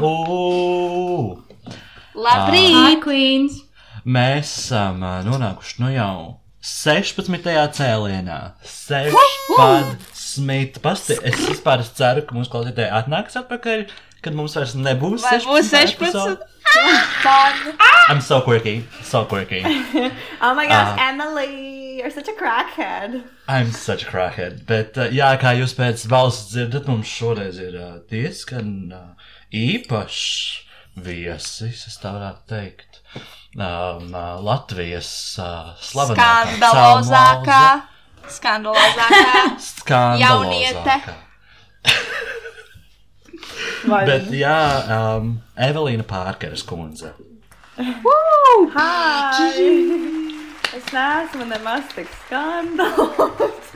Ū! Labrīt! Queens! Mēs esam nonākuši nu jau 16. cēlienā. 16. Pasti, es vispār ceru, ka mūsu klausītāji atnāks atpakaļ, kad mums vairs nebūs Vai būs 16? epizode. Fun! I'm so quirky, so quirky. Oh my gosh, Ah. Emily, you're such a crackhead. I'm such a crackhead. Bet, uh, jā, kā jūs pēc balss dzirdat, mums šoreiz ir uh, diezgan uh, īpašs viesis, es tā varētu teikt. Um, Latvijas uh, slavenākā Skandalozākā! Skandalozākā! Skandalozākā. Jauniete. Bet, jā, um, Evelīna Pārkeres kundze. Hi! Es neesmu nemaz tik skandāls.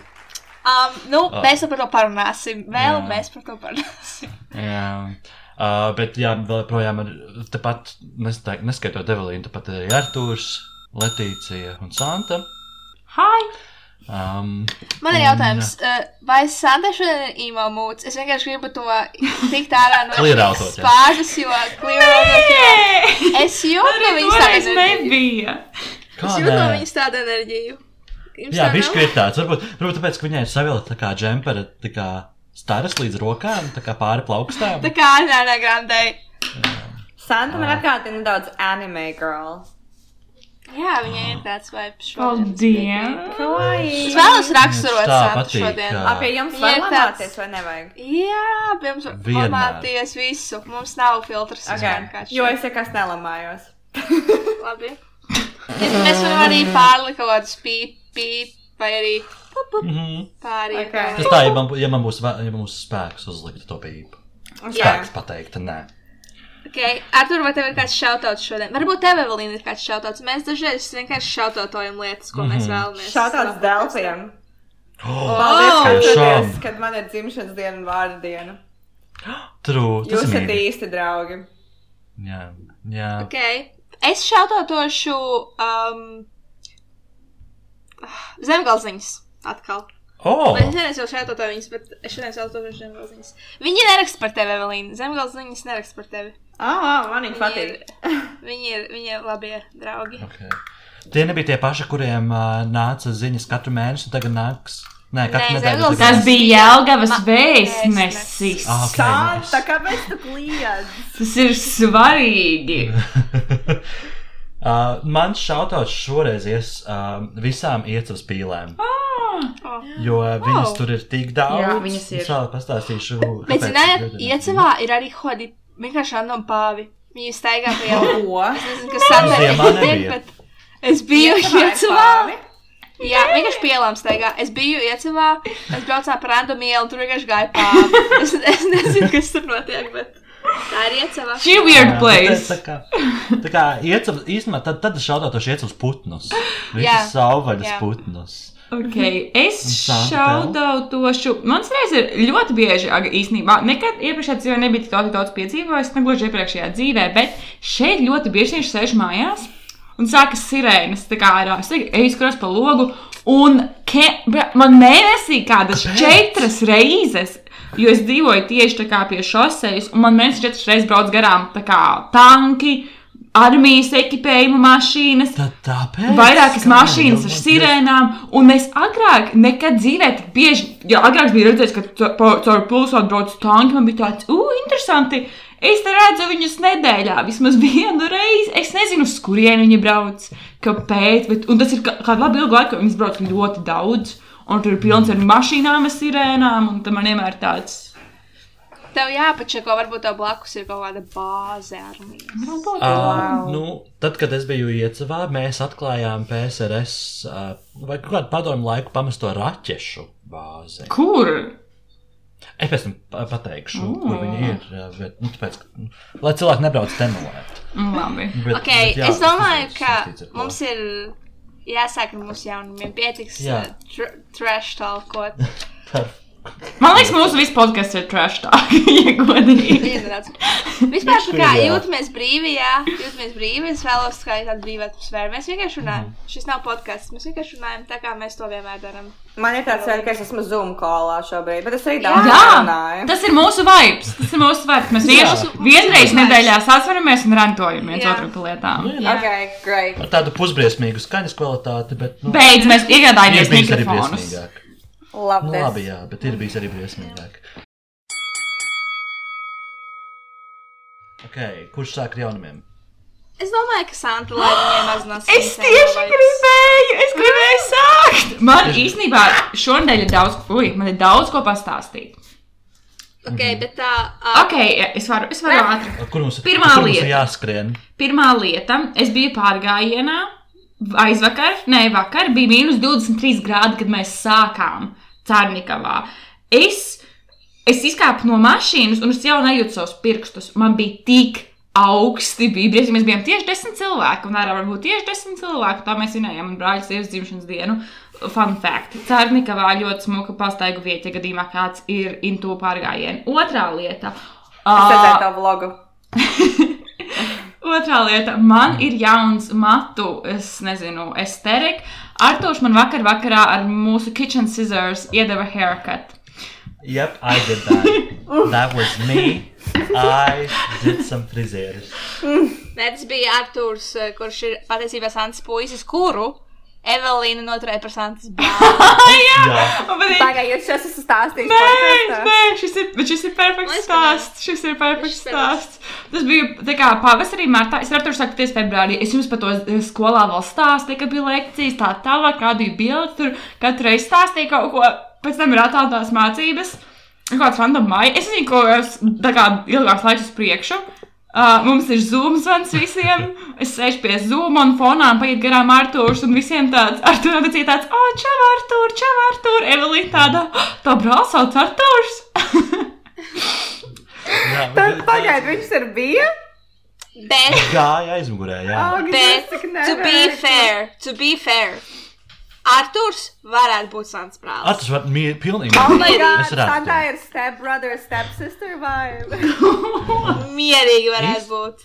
Um, nu, mēs par to parunāsim. Vēl Jā. mēs par to parunāsim. Jā. Uh, bet, jā, vēl projām ir tepat, neskaitot Evelīnu, tepat arī Artūrs, Letīcija un Santa. Hi! Um, Man ir jautājums, uh, vai Sandra šodien ir emo mūts? Es vienkārši gribu to tikt ārā no jā. spāzes, jo jo es jūtu no viņas enerģiju. nebija! kā Es jūtu nē? viņas tādu enerģiju. Jums Jā, tā viņš ir tāds. Varbūt, varbūt tāpēc, ka viņai ir savilta tā kā džempere, tā kā staras līdz rokām, tā kā pāri plaukstām. Tā kā Ariana Grande. Santa man atgādina nedaudz anime girl. Jā, viņai ir tāds vibes šodien. Paldies! Es Kawaii! vēlos raksturot Tā Santu patīk, šodien. jā. Ap jums Viņai var ir lamāties tāds- vai nevajag? Jā, pie mums var Vienmēr. formāties visu. Mums nav filtrs. Okay. Jo es nekas nelamājos. Labi. Ja mēs varam arī pārlikt kaut kādus pīp, pīp, vai arī pup, pup, Mhm. pāri. Ok. Tas tā, ja man, ja man būs, ja man būs spēks uzlikt to pīpu. Spēks pateikt, nē. Okay. Artur, vai tev ir kāds šautauts šodien? Varbūt tev, Evelīna, ir kāds šautauts. Mēs dažreiz vienkārši šautautojam lietas, ko mēs vēlamies. Šādās delfiem. Oh, Paldies, ka tiešām. atceries, kad man ir dzimšanas diena un vārda diena. True, tas Jūs esat īsti draugi. Jā, jā. Okay. Es šautautošu um, zemgalziņas atkal. Oh, es nezinu, jau šautautoju viņas, bet es šodien šautautošu zemgalziņas. Viņi neraksta par tevi, Evelīna. Zemgalziņas neraksta par tevi. Ah, ah, man viņa Viņi patīk. ir, viņi ir, viņi ir labie draugi. okay. Tie nebija tie paši, kuriem uh, nāca ziņas katru mēnesi, un tagad nāks. Nē, Nē. Zemgals- Tas bija Jelgavas Ma- vēstnesis. Ah, ok, Santa, nice. kāpēc tu kliedz? Tas ir svarīgi. uh, mans šautauts šoreiz ies uh, visām iecavas pīlēm. Oh. Jo uh, viņas Oh. tur ir tik daudz. Jā, viņas ir. Es vēl pastāstīšu. Bet, zinājāt, iecavā ir arī hodi vienkārši random pāvi. Viņi staigā pa. Ko? Es nezinu, kas ir, nebija. bet es biju ir pāvi? Jā, vienkārši pielām staigā. Es biju iecavā, es braucām pa random ielu, tur vienkārši gāja pāvi. Es, es nezinu, kas tur notiek, bet tā ir iecavā. Šī weird Jā, place. bet Tā kā, tā kā iecavas, īstenībā tad, tad es šautautošu iecavas putnus. Jā. Visus savvaļas putnus. Okay, es Un Santa šaudautošu. Mans reiz ir ļoti bieži, īstenībā, nekad iepriekšējā dzīvē nebija tik ļoti daudz piedzīvojis, ne gluži iepriekšējā dzīvē, bet šeit ļoti bieži viņš sēž mājās un sākas sirēnas, tā kā ārā. Es izkuros pa logu, un ke, man mēnesī kādas četras reizes. Jo es dzīvoju tieši pie šoseis, un man mēnesī četras reizes brauc garām kā tanki, armijas ekipējuma mašīnas, Tad tāpēc. Vairākas mašīnas ar sirēnām, un mēs agrāk nekad dzīvē tik bieži, ja agrāk bija redzējis, ka caur pilsētu brauc tanki, man bija tāds, ugh, interesanti. Es te redzu viņus nedēļā, vismaz vienu reizi. Es nezinu, uz kurieni viņi brauc, kāpēc, bet un tas ir kā- kādu labu ilgu laiku, viņi brauc ļoti daudz, un tur ir pilns ar mašīnām, ar sirēnām, un tam man vienmēr tāds. Tev jāpačeko, varbūt tev blakus ir kaut kāda bāze armijas. Varbūt. Uh, nu, tad, kad es biju iecavā, mēs atklājām PSRS uh, vai kaut kādu padomu laiku pamesto raķešu bāzi. Kur? Es pēc tam pa- pateikšu, Mm. kur viņi ir. Bet, nu, tāpēc, nu, lai cilvēki nebrauc temulēt. Mm, Labi. Bet, Okay, bet, jā, es domāju, tas ka ar to. mums ir jāsāk ar mūsu jaunumiem. Pietiks Jā. tr trash talkot. Man liekas, mūsu viss podkāsts ir trash tā, ja godīgi. Vispār, kā Jā. jūtamies brīvi, jā, jūtamies brīvi. Es vēlos, kā tāda brīva atmosfēra. Mēs vienkārši runājam. Šis nav podkāsts. Mēs vienkārši runājam tā, kā mēs to vienmēr darām. Man ir tāds, ka es esmu Zoom kolā šobrīd, bet es arī Jā. daudz Jā, runāju. tas ir mūsu vibes. Tas ir mūsu vibes. Mēs Jā. vienkārši vienreiz nedēļā sasvaramies un rantojam viens Jā. otru pa lietām. Nu, jā. Ok, great. Ar tādu pusbriesmīgu skaņas kvalitāti, bet. Nu, Beidz, mēs ir arī mikrofonus. briesmīgāk. Love Nu, this. labi, jā, bet ir bijis arī briesmīgāk. Okay, kurš sāk ar jaunumiem? Es domāju, ka Santa lai viņiem mazinās. Es tieši gribēju, es gribēju sākt. Man īstenībā šonadēļ ir daudz, ui, man ir daudz ko pastāstīt. Ok, bet tā. Uh, Ok, es varu, es varu ātri. Kur mums, Pirmā kur mums ir lieta. jāskrien? Pirmā lieta, es biju pārgājienā aizvakar, ne vakar, bija mīnus 23 grādi, kad mēs sākām Cārnikavā. Es, es izkāpu no mašīnas un es jau nejūtu savus pirkstus. Man bija tik augsti, bija briesmīgi. Mēs bijām tieši desmit cilvēki, un ārā varbūt tieši desmit cilvēki. Tā mēs vinējām, un brāļa sievas dzimšanas dienu. Fun fact. Cārnikavā ļoti smuka pastaigu vieta, ja gadījumā kāds ir into pārgājienu. Otrā lieta. Es redzēju tavu vlogu. Otrā lieta, man ir jauns matu, es nezinu, estetika. Artošs man vakar vakarā ar mūsu kitchen scissors iedeva haircut. Yep, I did that. that was me. I did some frizēras. Nē, tas bija Arthurs, eh, kurš ir patiesībā Santas puisis, kuru Evelīna noturēja par Santas bērnu. Jā, Tagad jūs šos esat stāstījis. Nē, nē, šis ir, bet šis ir perfekts Es stāsts. Šis ir perfekts Šis stāsts. Tas bija tā kā pavasarī, martā. Es varu sākt ties februārī. Es jums par to skolā vēl stāstīju, ka bija lekcijas, tā tālāk, kādu bildi tur katru reizi stāstīju kaut ko. Pēc tam ir attālinātās mācības. Kāds random maija. Es nezinu, ko es tā kā ilgāks laiks uz priekšu. Uh, mums ir zūms zvans visiem. Es sēžu pie zūma un fonā un paiet garām Arthurs. Un visiem tāds - Arthurs atcīm tāds - oh, čau, Arthur, čau, Arthur. Evelīna tāda - tā brālis sauc Arthurs. jā, Tad pagaid, viņš tur bija? Bet, Gāja aizmugurē, jā. Ak, bet, to be fair, to be fair, Arthurs varētu būt Sants brālis. Atas var mī- pilnīgi. Oh my god, Es redzu. Santā ir step brother, step sister vibe. Mierīgi varētu būt.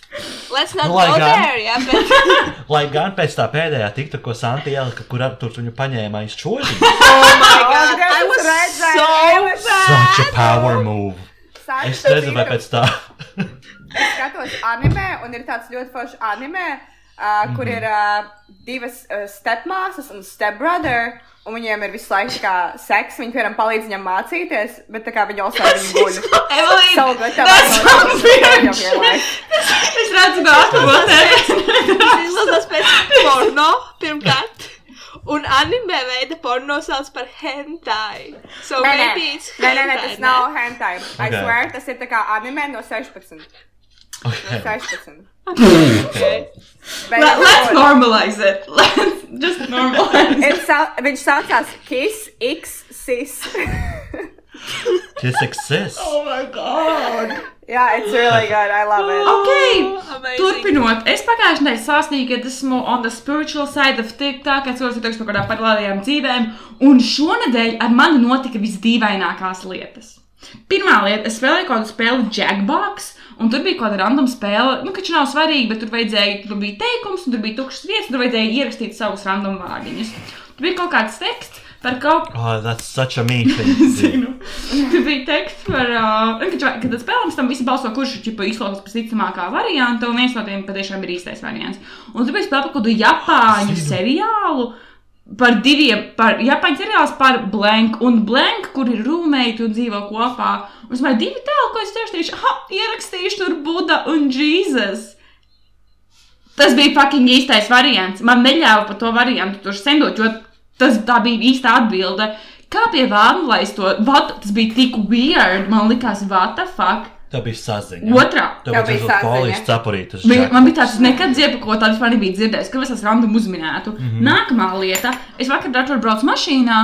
Let's not Nu, go gan. there, jā, bet. Lai gan pēc tā pēdējā tikta, ko Santi ielika, kur ar tur viņu paņēma aiz čoļi. Oh my god, God, I was so bad. Such a power move. Santa Es nezinu, vai pēc tā. Es skatos anime, un ir tāds ļoti foršs anime, uh, kur ir uh, divas uh, stepmāsas un stepbrother. Un viņiem ir visu laiku kā seks, viņi piemēram palīdz viņam mācīties, bet tā kā viņi jau savā viņa guļ. Evelīna, Savu that's no- weird. es redzu, kā atbildēt. Tas izlasās pēc porno pirmkārt. Un anime veida porno sauc par hentai. So Nē, nē, nē, nē, nē, hentai, tas nav hentai. I Okay. swear, tas ir tā kā anime no 16. No Okay. 16. Okay. Bet, Let, let's normalize it. Let's just normalize it. Sa viņš saucās Kiss X Sis. Kiss exists. Oh my god. Jā, it's really good. I love it. Ok, Amazing. turpinot. Es pagājušajā nedēļā stāstīju, ka esmu on the spiritual side of TikTok, es cilvēks par kādām paralēlajām dzīvēm, un šonadēļ ar mani notika visdīvainākās lietas. Pirmā lieta, es spēlēju kādu spēli Jackbox, un tur bija kāda random spēle, nu, ka viņš nav svarīga, bet tur vajadzēja, tur bija teikums, tur bija tukšas vietas, un tur vajadzēja ierakstīt savus random vārdiņus. Tur bija kaut kāds teksts par kaut Oh, that's such a. Zinu. Tur bija teksts par, uh, kad, tas spēlēms tam visi balso, kurš ķipa, izklausās pēc ticamākā varianta, un viens no tiem patiešām ir īstais variants. Un tur bija spēle par kādu japāņu seriālu. Par diviem, par Japāņu seriāls par Blank un Blank, kur ir rūmēji un dzīvo kopā. Un es domāju, divi tēli, ko es rakstīšu, ha, ierakstīšu tur Buda un Jēzus. Tas bija fucking īstais variants. Man neļāva par to variantu tur sendot, jo tas bija īsta atbilde. Kā pie vārna, lai es to, what, tas bija tik weird, man likās, what the fuck. Tā bija saziņa. Otrā. Tev Tev bija polijas cepurītas. Man bija tāds, nekad dzirdu, ko tādu vispār nebiju dzirdējis, ka esmu random uzminētu. Mm -hmm. Nākamā lieta, es vakar ar to braucu mašīnā.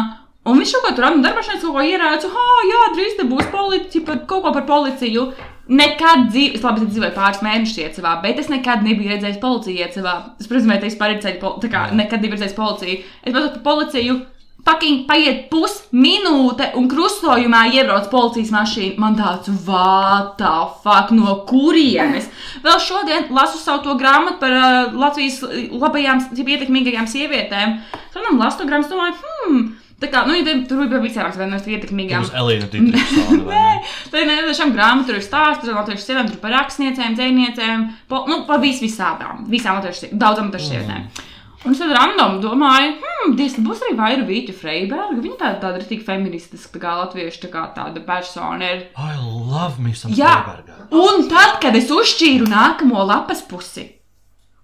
Un viņš kaut ko tur random darbā šeit kaut ko ierāca, ah, jā, drīz te būs policija, kaut ko par policiju. Nekad dzīvē, es labi dzīvoju pāris mēnešus iecavā, bet es nekad nebiju redzējis policiju iecavā. Es, protams, te vispār redzēju, pol tā kā nekad nebiju redzējis policiju. Es pats par policiju Fucking paiet pusminūte un krustojumā iebrauc policijas mašīna. Man tāds, the fuck, no kurienes? Vēl šodien lasu savu to grāmatu par uh, Latvijas labajām, jeb ietekmīgajām sievietēm. Tad man lasu to grāmatu, domāju, hmm, tā kā, nu, ja tur bija visām vienas ietekmīgām. Uz Elīna Dītriksona. vai ne? Tā ir nevienam grāmatā, tur ir stāsts par latviešu sievietēm, par rakstniecēm, dzēniecēm, po, nu, par vis visādām, visām latviešu sievietēm, daudzām latviešu sievietēm. Un es tad random domāju, hmm, Dievs, būs arī Vaira Vīķa Freiberga. Viņa tāda, tāda ir tik feministiska, tā kā latviešu tā kā tāda persona ir. I love me some Jā, Freiberga. un tad, kad es uzšķīru nākamo lapas pusi,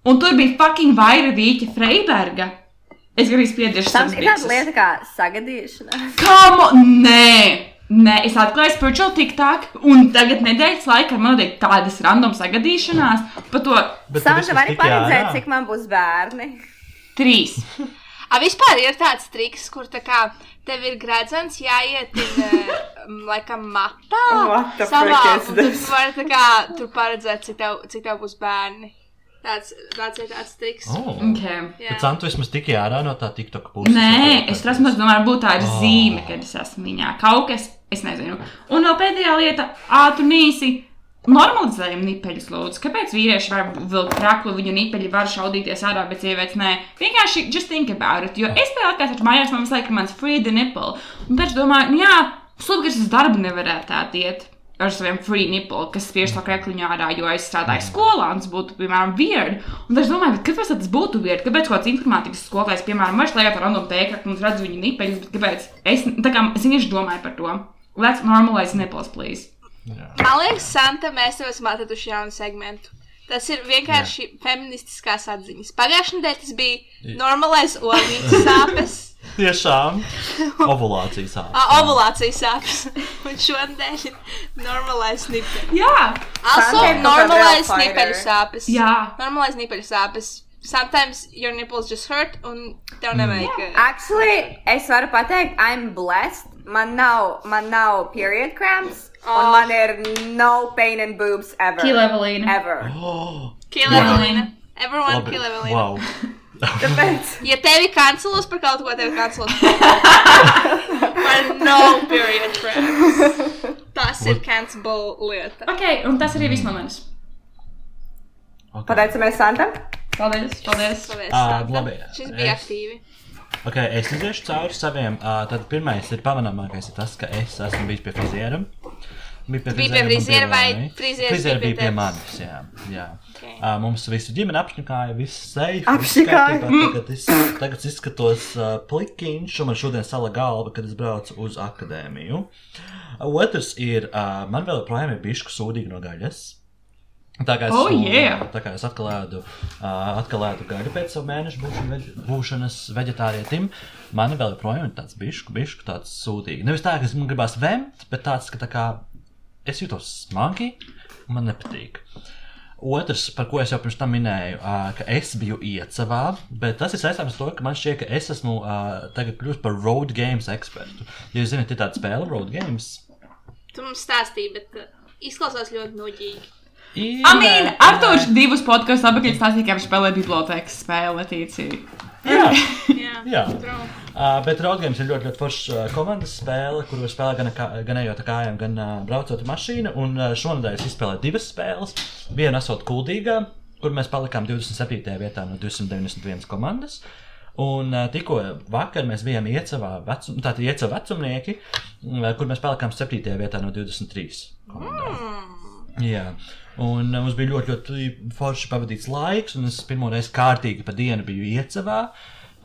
un tur bija fucking Vaira Vīķa Freiberga, es gribēju Tam savas ir tāda bikses. lieta kā sagadīšana. Kā nē! Nē, es atklāju spiritual TikTok, un tagad nedēļas laikā man notiek tādas random sagadīšanās par to Bet tu Sāņa var paredzēt, cik man būs bērni. Trīs. A, vispār ir tāds triks, kur tā kā tev ir gredzens jāiet, laikam, matā. What the savā, un tu vari tā kā tur paredzēt, cik tev, cik tev būs bērni. Tāds, tāds ir tāds triks. Oh. Okay. Jā. Bet Santu vismaz tiki ārā no tā TikTok puses. Nē, es mazliet domāju, varbūt tā ir Oh. zīme, kad es esmu viņā. Kaut kas, es nezinu. Un vēl pēdējā lieta, ātri un īsi. Normalizējam nipeļus, lūdzu. Kāpēc vīrieši var vilkt kraklu, viņu nipeļi var šaudīties ārā, bet sievietes nē? Vienkārši just think about it. Jo es tam, kad mājās man visu laiku mans free the nipple. Un pēc tam domāju, nu jā, slūdzīgs uz darbu nevarētu tā iet. Ar saviem free nipple, kas spiež to krekliņu ārā, jo es strādāju skolā, un tas būtu, piemēram, weird. Un tad es domāju, kāpēc tad tas būtu weird? Kāpēc kāds informātikas skolotājs, piemēram, var slēgt ar random tēkli un redz viņu nipeļus, bet kāpēc es, tā kā es vienkārši domāju par to. Let's normalize nipples, please. Man liekas, Santa, mēs tev esam atraduši jaunu segmentu. Tas ir vienkārši feministiskās atziņas. Pagājušajā nedēļā tas bija normālais olīds sāpes, Tiešām. Ovulācijas sāpes. a, ovulācijas sāpes. Un šonadēļ ir normālais nipeļs. Jā, Also, normālais nipeļu sāpes. jā. Normālais nipeļu sāpes. Sometimes your nipples just hurt un tev nevajag. uh, Actually, es varu pateikt, I'm blessed. Man nav, man nav period cramps. Un Oh. man ir no pain in boobs ever. Kill Evelīna. Ever. Oh, Kill Wow. Everyone Evelina. Wow. Tāpēc. Ja tevi kancelos par kaut ko, tevi kancelos par no period cramps. Tas ir cancelable lieta. Ok, un tas arī viss no manis. Okay. Pateicamies Santam. Paldies, paldies. Paldies, Santa. labi. Šis bija Es- aktīvi. Okay, es iziešu cauri saviem. Uh, tad pirmais ir pamanāmākais, ir tas, ka es esmu bijis pie friziera. Bija pie friziera un vai frizieris friziera bija pie manis. Jā, jā. Okay. Uh, mums visu ģimeni apšņakāja, viss safe. Apšņakāja? Tagad es, tagad es izskatos uh, plikiņš, un man šodien sala galva, kad es braucu uz akadēmiju. Uh, otrs ir, uh, man vēl joprojām ir bišku sūdīgi no gaļas. Tā kā es, Oh, yeah. tā kā es atkal ēdu, uh, atkal ēdu gaļu pēc savu mēnešu būšana, būšanas veģetārietim, man vēl joprojām ir tāds bišku, bišku tāds sūdīgi. Nevis tā, ka es man gribās vemt, bet tāds, ka tā kā es jūtos smagi, un man nepatīk. Otrs, par ko es jau pirms tam minēju, ka es biju iecavā, bet tas ir saistāms ar to, ka man šķiet, ka es esmu tagad kļuvis par road games ekspertu. Ja jūs zināt, ir tāda spēle, road games. Tu mums stāstīji, bet izklausās ļoti noģīgi. Ir, Amīn, ā, Artošs divus podkāstus apakaļ stāstīja, kā viņš spēlē bibliotekas spēli Latīcija. Jā, Jā, Jā. Uh, bet road games ir ļoti, ļoti forša uh, komandas spēle, kuru var spēlēt gan, kā- gan ejot ar kājām, gan uh, braucot ar mašīnu. Un uh, šonadēļ es izspēlēju divas spēles. Vienu esot kuldīgā, kur mēs palikām 27. vietā no 291 komandas. Un uh, tikko vakar mēs bijām iecavā, vecum, tātad iecavā vecumnieki, uh, kur mēs palikām 7. vietā no 23 komandām. Jā, un uh, mums bija ļoti, ļoti forši pavadīts laiks, un es pirmo reizi kārtīgi pa dienu biju iecavā.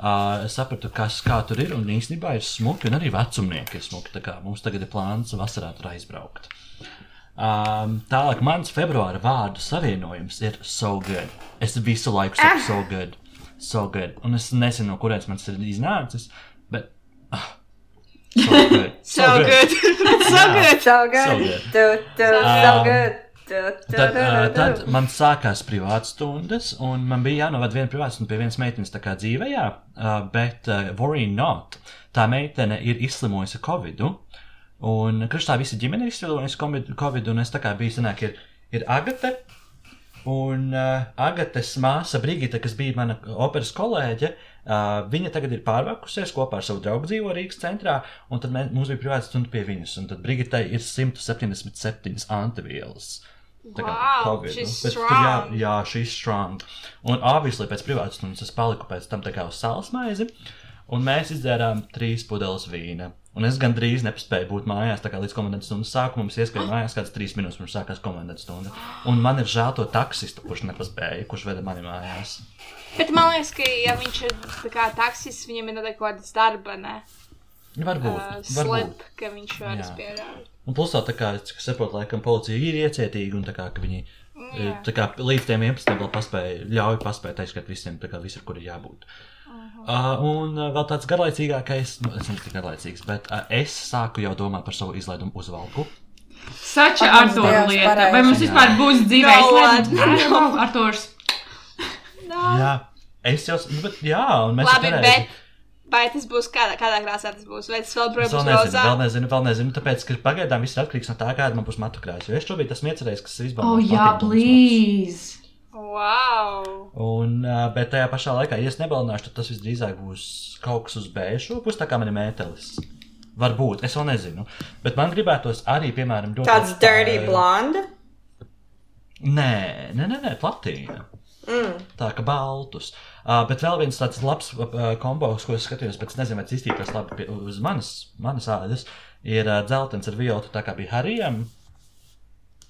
Uh, es sapratu, kas tur ir, un īstenībā ir smuki, un arī vecumnieki ir smuki. Mums tagad ir plāns vasarā tur aizbraukt. Um, tālāk, mans februāra vārdu savienojums ir so good. Es visu laiku saku so good, so good. Un es nezinu, no kurienes man tas ir iznācis, bet. Ah, so good. So good. so Jā. good. So good. So good. Du, du, so Um, good. Du, du, Tad, du, uh, du, tad du. man sākās privātas stundas, un man bija jānovad viena privāta stunda pie vienas meitenes tā kā dzīvē, jā, uh, bet uh, worry not. Tā meitene ir izslimojusi Covid. Un kristā visa ģimene ir izslimojusi Covid, un es tā kā biju, sanāk, ir, ir Agate, Un uh, Agates māsa Brigita, kas bija mana operas kolēģe, uh, viņa tagad ir pārvākusies kopā ar savu draugu dzīvo Rīgas centrā, un tad mē, mums bija privāta stunda pie viņas, un tad Brigitai ir 177 antivielas. Tā kā Wow, Covid, she's nu, tur jā, jā, šī strong. Un obviously pēc privātas stundas es paliku pēc tam tā kā uz salas maizi, un mēs izdzērām trīs pudeles vīna. Un es gandrīz nepaspēju būt mājās, tā kā līdz komandas stundas sākumam mums ieskrēja mājās kāds trīs minūtes pirms sākās komandas stunda. Un man ir žēl to taksistu, kurš nepaspēja, kurš veda mani mājās. Bet man liekas, ka, ja viņš ir tā kā taksis, viņam ir kaut kādas darba, ne? Varbūt. Uh, varbūt. slip, ka viņš var Jā. Un plus vēl tā kā, es saprotu, laikam policija ir iecietīga un tā kā, ka viņi Jā. jā. tā kā līdz tiem 11 vēl paspēja, ļauj paspēt aizskatīt visiem, tā kā visur, kur ir jābūt. Uh, un uh, vēl tāds garlaicīgākais, nu, es nezinu, cik garlaicīgs, bet uh, es sāku jau domāt par savu izlaidumu uzvalku. Sača Ak, mans Artūra Dievs, lieta. pareizi. Vai mums vispār būs dzīvē No, izslēgts? Artūrs. Jā, es jau, nu, bet jā, un mēs Labi, bet vai tas būs kādā, kādā krāsā tas būs? Vai tas vēl projām būs nezinu, rozā? vēl nezinu, vēl nezinu, tāpēc, ka pagaidām viss ir atkarīgs no tā, kāda man būs matu krāsa. Jo es šobrīd esmu iecerējis, ka es izbaudu. Oh, jā, please. Wow! Un, bet tajā pašā laikā, ja es nebalināšu, tad tas visdrīzāk būs kaut kas uz bēšu, būs tā kā man ir mētelis. Varbūt, es vēl nezinu. Bet man gribētos arī, piemēram, ļoti. Tāds dirty blonde. Nē, nē, nē, nē platīna. Mm. Tā kā baltus. Uh, bet vēl viens tāds labs uh, kombos, ko es skatījos, pēc nezinu, vai tas iztīpās labi pie, uz manas, manas ādas, ir uh, dzeltens ar violetu, tā kā bija Harijam.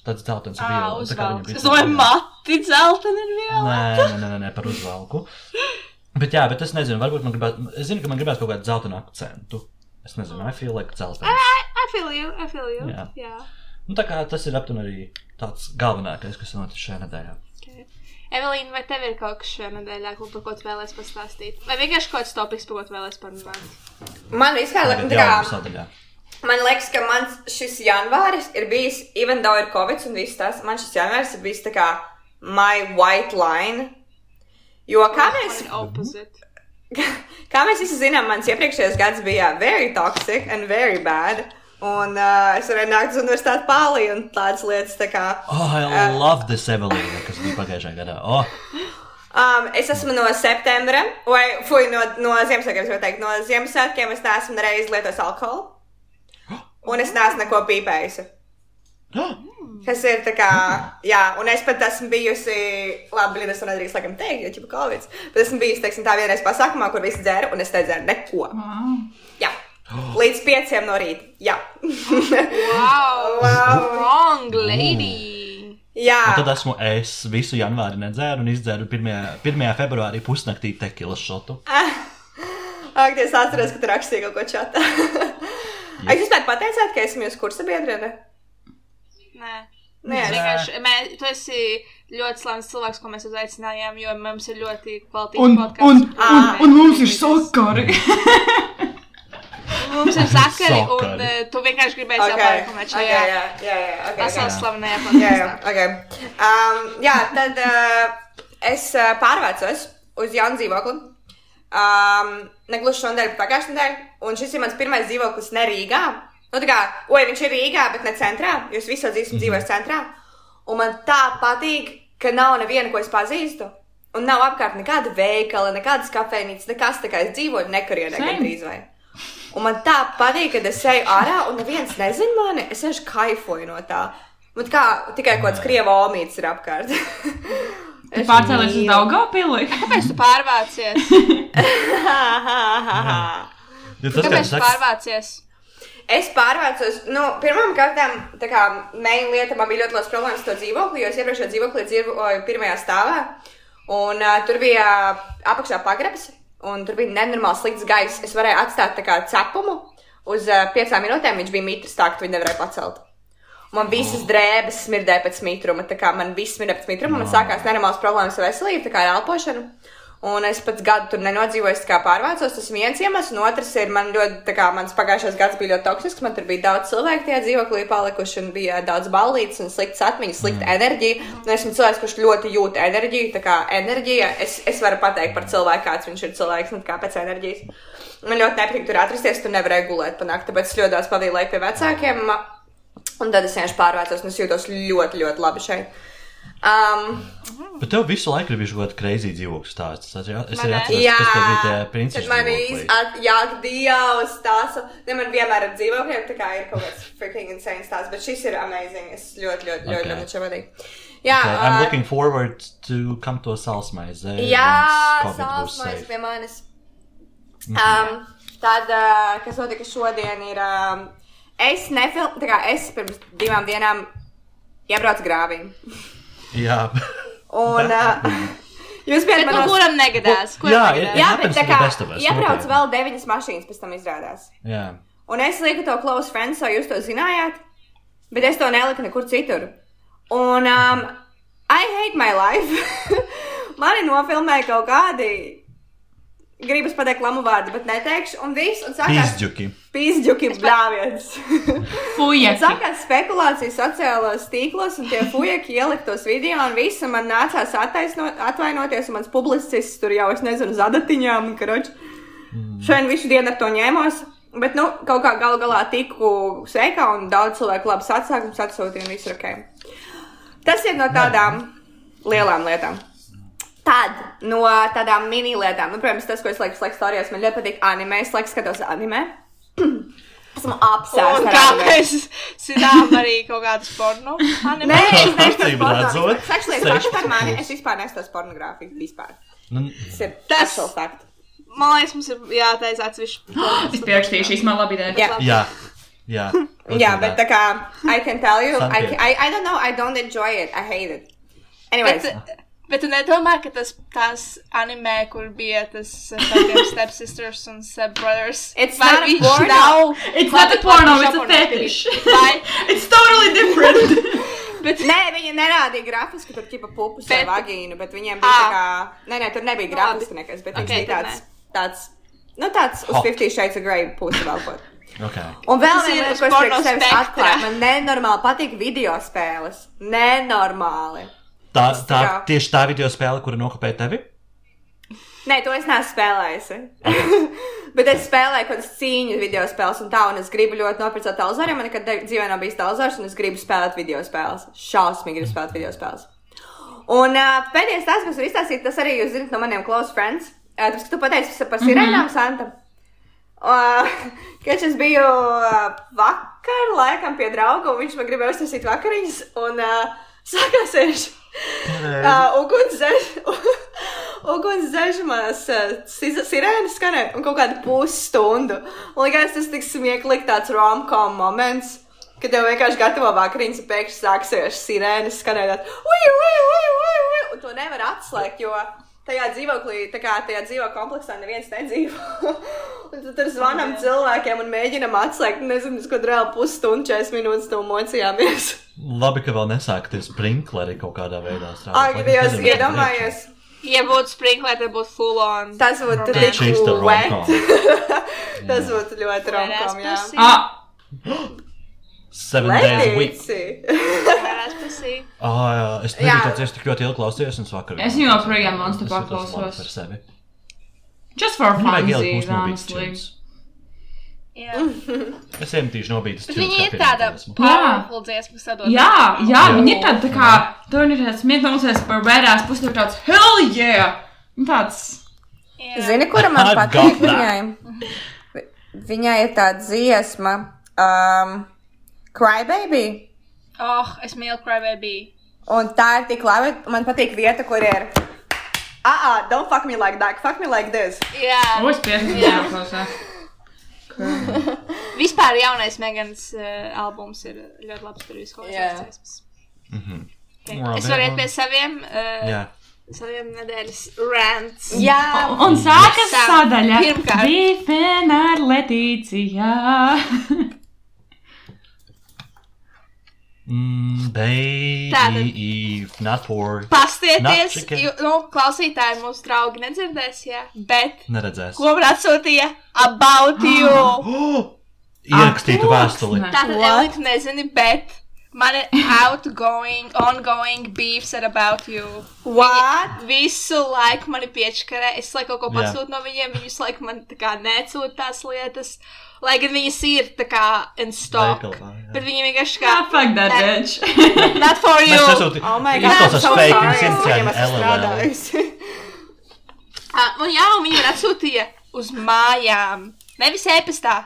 Tāds dzeltens ar Ā, violetu. tā kā viņam bija Es domāju, mati dzelteni ir vēl. Nē, nē, nē, nē, par uzvalku. Bet jā, bet es nezinu, varbūt man gribētu, es zinu, ka man gribētu kaut kādu dzeltenu akcentu. Es nezinu, I feel like dzeltens. I feel you, I feel you. Jā. Jā. Nu, tā kā tas ir aptuveni arī tāds galvenākais, kas notiek šajā nedēļā. Evelīna, vai tev ir kaut kas šajā nedēļā, ko, par ko tu vēlēsies pastāstīt? Vai vienkārši kaut kāds topiks, par ko tu vēlēsies parunāt? Man vispār liekas, sadaļā. man liekas, ka mans šis janvāris ir bijis, even though ir covid un viss tas, man šis janvāris ir bijis tā kā my white line. Jo kā mēs, kā mēs visi zinām, mans iepriekšējais gads bija very toxic and very bad. Un uh, es varēju nākt uz universitāti pālī un tādas lietas tā kā. Oh, I love this Evelīna, kas bija pagājušajā gadā. Oh, Um, es esmu no septembra, vai fuj, no, no Ziemassvētkiem, es varu teikt, no Ziemassvētkiem es neesmu nereiz lietojis alkoholu. Un es neesmu neko pīpējusi. Kas ir tā kā, jā, un es pat esmu bijusi, labi, Lina, es to nedrīkst laikam teikt, jo ķipa Covid, bet esmu bijusi, teiksim, tā vienreiz pasākumā, kur visi dzēra, un es nedzēru neko. Wow. Līdz pieciem no rīta. Jā. Wow! Wow. Wrong lady! Jā. un tad esmu es visu janvāri nedzēru un izdzēru 1. 1. februārī pusnaktī tekilas šotu. Ak, es atceros, ka tu rakstīji kaut ko čatā. Ai, jūs vispār pateicāt, ka esmu jūsu kursa biedrene? Nē. Nē, vienkārši, mē, tu esi ļoti slavens cilvēks, ko mēs uzaicinājām, jo mums ir ļoti kvalitīvs Un, podcasts. un, kurā un, mēs un mums ir sakari. Mums ir sakari, un uh, tu vienkārši gribēji Ok, okay. jā, jā, jā, ok, pasaules slavenajā jā, okay. um, jā, tad uh, es uh, pārvācos uz jaunu dzīvokli. Um, Negluži šodien, bet pagājušajā nedēļā. Un šis ir mans pirmais dzīvoklis ne Rīgā. Nu, tā kā, oi, viņš ir Rīgā, bet ne centrā. Jūs visi jau dzīvojat dzīvojat centrā. Un man tā patīk, ka nav neviena, ko es pazīstu. Un nav apkārt nekāda veikala, nekādas kafejnīcas, nekas tā kā es dzīvoju nekurienē gandrīz vai. Un man tā patīk, kad es eju ārā un neviens nezina mani. Es vienkārši kaifoju no tā. Man kā tikai kaut kāds krievu omīts ir apkārt. Tu pārcēlies uz Daugavpili. Kāpēc tu pārvācies? Jo tas, kā Kāpēc tu pārvācies? Es pārvācos, nu, pirmām kārtām, tā kā main lieta, man bija ļoti liels problēmas ar to dzīvokli, jo es iepriekšējā dzīvoklī dzīvoju pirmajā stāvā, un uh, tur bija apakšā pagrabs, un tur bija nenormāls slikts gaiss. Es varēju atstāt tā kā cepumu uz uh, piecām minūtēm, viņš bija mitrs tā, ka tu viņu nevarēja pacelt. Man visas drēbes smirdēja pēc mitruma, tā kā man viss smirdēja pēc mitruma, man sākās nenormāls problēmas ar veselību, tā kā ar elpošanu. Un es pats gadu tur nenodzīvoju, kā pārvācos. Tas viens iemesls, un otrs ir, man ļoti, tā kā mans pagājušais gads bija ļoti toksisks. Man tur bija daudz cilvēku tajā dzīvoklī palikuši, un bija daudz ballītes, un slikts atmiņas, slikta mm. enerģija. Un esmu cilvēks, kurš ļoti jūt enerģiju. Tā kā enerģija, es, es varu pateikt par cilvēku, kāds viņš ir cilvēks, ne kā pēc enerģijas. Man ļoti nepatīk tur atrasties, tur nevarēju gulēt panākt, tāpēc es ļoti daudz pavīju laiku pie vecākiem. Un tad es vienkārši pārvācos, un es jūtos ļoti, ļoti labi šeit. Um, Bet tev visu laiku ir bijis kaut kāda kreizī dzīvokļu stāsts. Es arī es arī atceros, jā, kas tev bija tajā tad princis man ir jāgdījās stāsta. Ne, man vienmēr ar dzīvokļiem tā kā ir kaut kāds freaking insane stāsts, bet šis ir amazing. Es ļoti, ļoti, ļoti, Okay. ļoti vadīju. Jā, Okay, I'm ā, looking forward to come to a salsmaize. Jā, būs sāpes safe. pie manis. Mhm. Um, tad, uh, kas notika šodien, ir. Um, es nefilmu, tā kā es pirms divām dienām iebraucu grāvī. Jā, Un uh, jūs bijat Bet nu, manos... kuram negadās? Kuram Jā, negadās? Jā, bet tā kā best of us, iebrauc nopietni. vēl deviņas mašīnas, pēc tam izrādās. jā. Un es lieku to close friends, so jūs to zinājāt, bet es to neliku nekur citur. Un um, I hate my life. Mani nofilmēja kaut kādi, gribas pateikt lamu vārdu, bet neteikšu, un viss, un sākās Pīzdžuki. pīzdžuki bļāviens. Fuja. Sākās spekulācijas sociālajos tīklos, un tie fujaki ielikt tos video, un viss, un man nācās attaisno, atvainoties, un mans publicists tur jau, es nezinu, zadatiņām, un karoči. Šodien visu dienu ar to ņēmos, bet, nu, kaut kā galu galā tiku sveikā, un daudz cilvēku labs atsākums atsūtīja, un viss ir ok. Tas ir no tādām lielām lietām. Tad no tādām mini lietām, nu, protams, tas, ko es lieku slēgt stāstījos, man ļoti patīk anime. Es laikam skatos anime. Esmu apsēsta. kā mēs zinām arī kaut kādus porno anime? Nē, es neesmu redzot, Seksuāli seks fakts par mani. Es vispār nesu pornogrāfiju. Vispār. Nu, Tas ir Tas-. Man liekas, mums ir jāteic atsevišķi. Es pierakstīšu, šīs man labi ideja. Jā. jā, jā. Jā, bet tā kā I can tell you, I, can, I, I don't know, I don't enjoy it. I hate it. Anyways. Bet, bet tu nedomā, ka tas tās anime, kur bija tas uh, Step Sisters un Step Brothers, It's vai not a porno. nav? It's not a porno, it's a fetish. Vai? It's totally different. Bet, Nē, viņi nerādīja grafiski, tur tipa pupus vai Bet- vagīnu, bet viņiem bija tā Ā. kā, nē, nē, tur nebija Nu, grafiski nekas, bet Ok, viņš bija tāds, tāds, nu tāds uz Hot. 50 Shades of Grey pusi vēl kaut. Okay. Un vēl viena lieta, ko es priekš sevis atklāju, man nenormāli patīk video spēles. Nenormāli. Tā, tā Jā. tieši tā video spēle, kura nokopēja tevi? Nē, to es neesmu spēlējusi. Bet es spēlēju kaut kādas cīņu video spēles, un tā, un es gribu ļoti nopirkt televizoru. Man nekad dzīvē nav bijis televizors, un es gribu spēlēt video spēles. Šausmīgi gribu spēlēt video spēles. Un uh, pēdējais tas, kas man izstāstīja, tas arī jūs zināt no maniem close friends. Uh, tas, ka tu pateici par sirēnām, Santa. Uh, kad es biju uh, vakar, laikam pie drauga, un viņš man gribēja uztaisīt vakariņas, un uh, sākās viņš. Uh, ugunsdzēš, ugunsdzēšamās uh, sirēnas skanē un kaut kādu pusstundu. Un likās tas tik smieklīgi tāds rom-com moments. Kad tev vienkārši gatavo vakariņas, un pēkšņi sāksies sirēnas skanēt, ui, ui, ui, ui, ui, un to nevar atslēgt, jo tajā dzīvoklī, tā kā tajā dzīvo kompleksā neviens nedzīvo. un tad tur zvanām cilvēkiem un mēģinam atslēgt, nezinu, uz kādu reāli pusstundu, 40 minūtes no mocījāmies. Labi, ka vēl nesākti sprinkleri kaut kādā veidā strādāt. Ak, Dievs, iedomājies! ja būtu sprinkler, tad būtu full on. Tas būtu tik wet. Tas būtu ļoti romkām, jā. Ah, Seven days a week. Oh, jā, es nebiju tāds, es tik ļoti ilgi klausījos, un vakar. Es joprojām jutos paklausos. labi Par sevi. just for fun, honestly. Jā. Es iemetīšu nobīdes Bet viņi ir tāda powerful dziesma, kas sadod. Jā, jā, Jā. viņi ir tādi, tā kā, tur ir tāds smieklīgs par bērās pusi, tur tāds, hell yeah! Tāds, Jā. Zini, kura man patīk viņai? Vi- Viņai ir tāda dziesma, um, Crybaby. Oh, es mīlu Crybaby. Un tā ir tik labi. Man patīk vieta, kur ir. Ah, ah, don't fuck me like that. Fuck me like this. Jā. es piesaku, Jā. Vispār jaunais Megans uh, albums ir ļoti labs. Kaut Jā. kāds dziesmas. Mhm. Okay. Labi, Es varu iet pie saviem, uh, Jā. saviem nedēļas rants. Jā, Un sākas sadaļa. pirmkārt. Bifena ar Letīcijā. Mm, baby, Tātad. Eve, not for. Not Pastieties, jo, nu, klausītāji mūsu draugi nedzirdēs, jā, bet Neredzēs. ko man atsūtīja about you? Oh! Ierakstītu Ak, vēstuli. Tātad? Elīte, nezini, bet Man ir outgoing, ongoing beefs are about you. What? Visu laiku mani piečkarē, es laiku kaut ko pasūtu no viņiem, viņi visu laiku man tā kā necūt tās lietas. Lai gan viņas ir tā kā in stock. Veikalā, jā. Bet viņi vienkārši kā. Ah, fuck that Ne. bitch. Not for you! Nesūtījām. Oh my god, Izklausās so fake, esmu LLL. strādājusi. Ah, un jā, un viņi man atsūtīja uz mājām. Nevis e-pastā,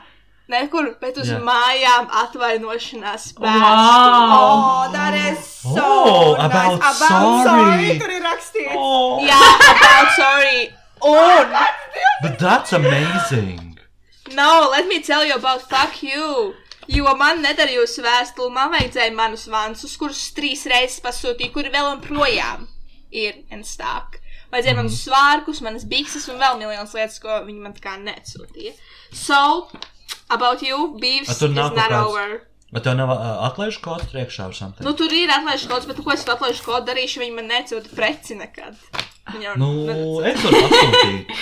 nekur, bet uz Jā. mājām atvainošanās Wow. vēstuli. Oh, that is so Oh, nice. about about sorry. sorry. Tur ir rakstīts. Oh, Jā, about sorry. Un, but that's amazing. no, let me tell you about fuck you. Jo man nedarījusi vēstuli, man vajadzēja manus vansus, kurus trīs reizes pasūtīju, kuri vēl joprojām ir in stock. Vajadzēja mm. manus svārkus, manas bikses un vēl miljonus lietas, ko viņi man tā kā neatsūtīja. So, about you, beefs is tur nav not kaut kāds- over. Bet tev nav uh, atlaižu kods priekšā vai something? Nu, tur ir atlaižu kods, bet ko es atlaižu kodu darīšu, viņi man necūta preci nekad. Jau Nu, necūta. es varu pasūtīt.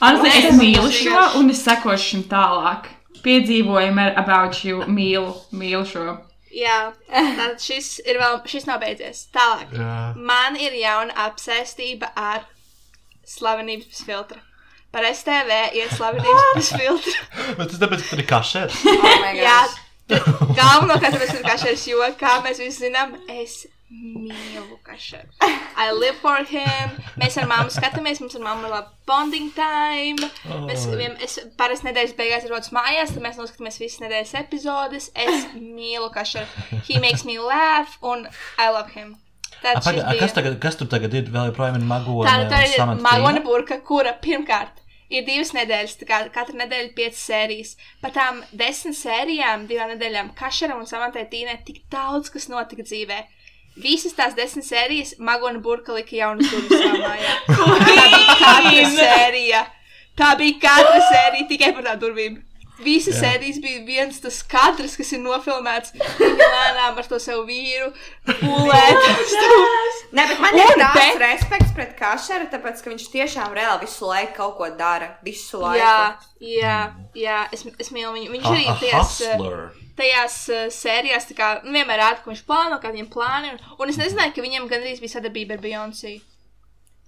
Honestly, Es mīlu šo, un es sekošu šim tālāk. Piedzīvojumi ar About You mīlu, mīlu šo. Jā, tad šis ir vēl, šis nav beidzies. Tālāk. Jā. Man ir jauna apsēstība ar slavenības filtra. Par STV ir slavenības bez filtra. Bet tas tāpēc, ka tur ir kašers. Oh my Jā, galvenokārt tāpēc ir kašers, jo, kā mēs visi zinām, es mīlu kašeru. I live for him. Mēs ar mammu skatāmies, mums ar mammu ir laba bonding time. Mēs, vien, es parasti nedēļas beigās ir rodas mājās, tad mēs noskatāmies visas nedēļas epizodes. Es mīlu kašeru. He makes me laugh, un I love him. A, Tad paga, a, bija- kas, tagad, kas tur tagad ir? Vēl joprojām ir magona. Tā, tā ir Samantha Magona burka, kura pirmkārt ir divas nedēļas, tā kā katra nedēļa ir piecas sērijas. Par tām desmit sērijām, divām nedēļām, Kašaram un Samantai Tīnai tik daudz, kas notika dzīvē. Visas tās desmit sērijas Magona burka lika jaunas durvis savā mājā. Tā bija katra sērija. Tā bija katra sērija tikai par tām durvīm. Visas sērijas bija viens tas kadrs, kas ir nofilmēts. Lēnām ar to savu vīru pulēt. Nē, bet man ir tāds te- respekts pret Kašeru, tāpēc, ka viņš tiešām reāli visu laiku kaut ko dara. Visu laiku. Jā, jā, jā es, es mīlu viņu. Viņš arī a tajās, uh, sērijās tā kā, nu, vienmēr rāda, ko viņš plāno, kādi viņam plāni. Un, un es nezināju, ka viņam gandrīz bija sadarbība ar Beyoncé.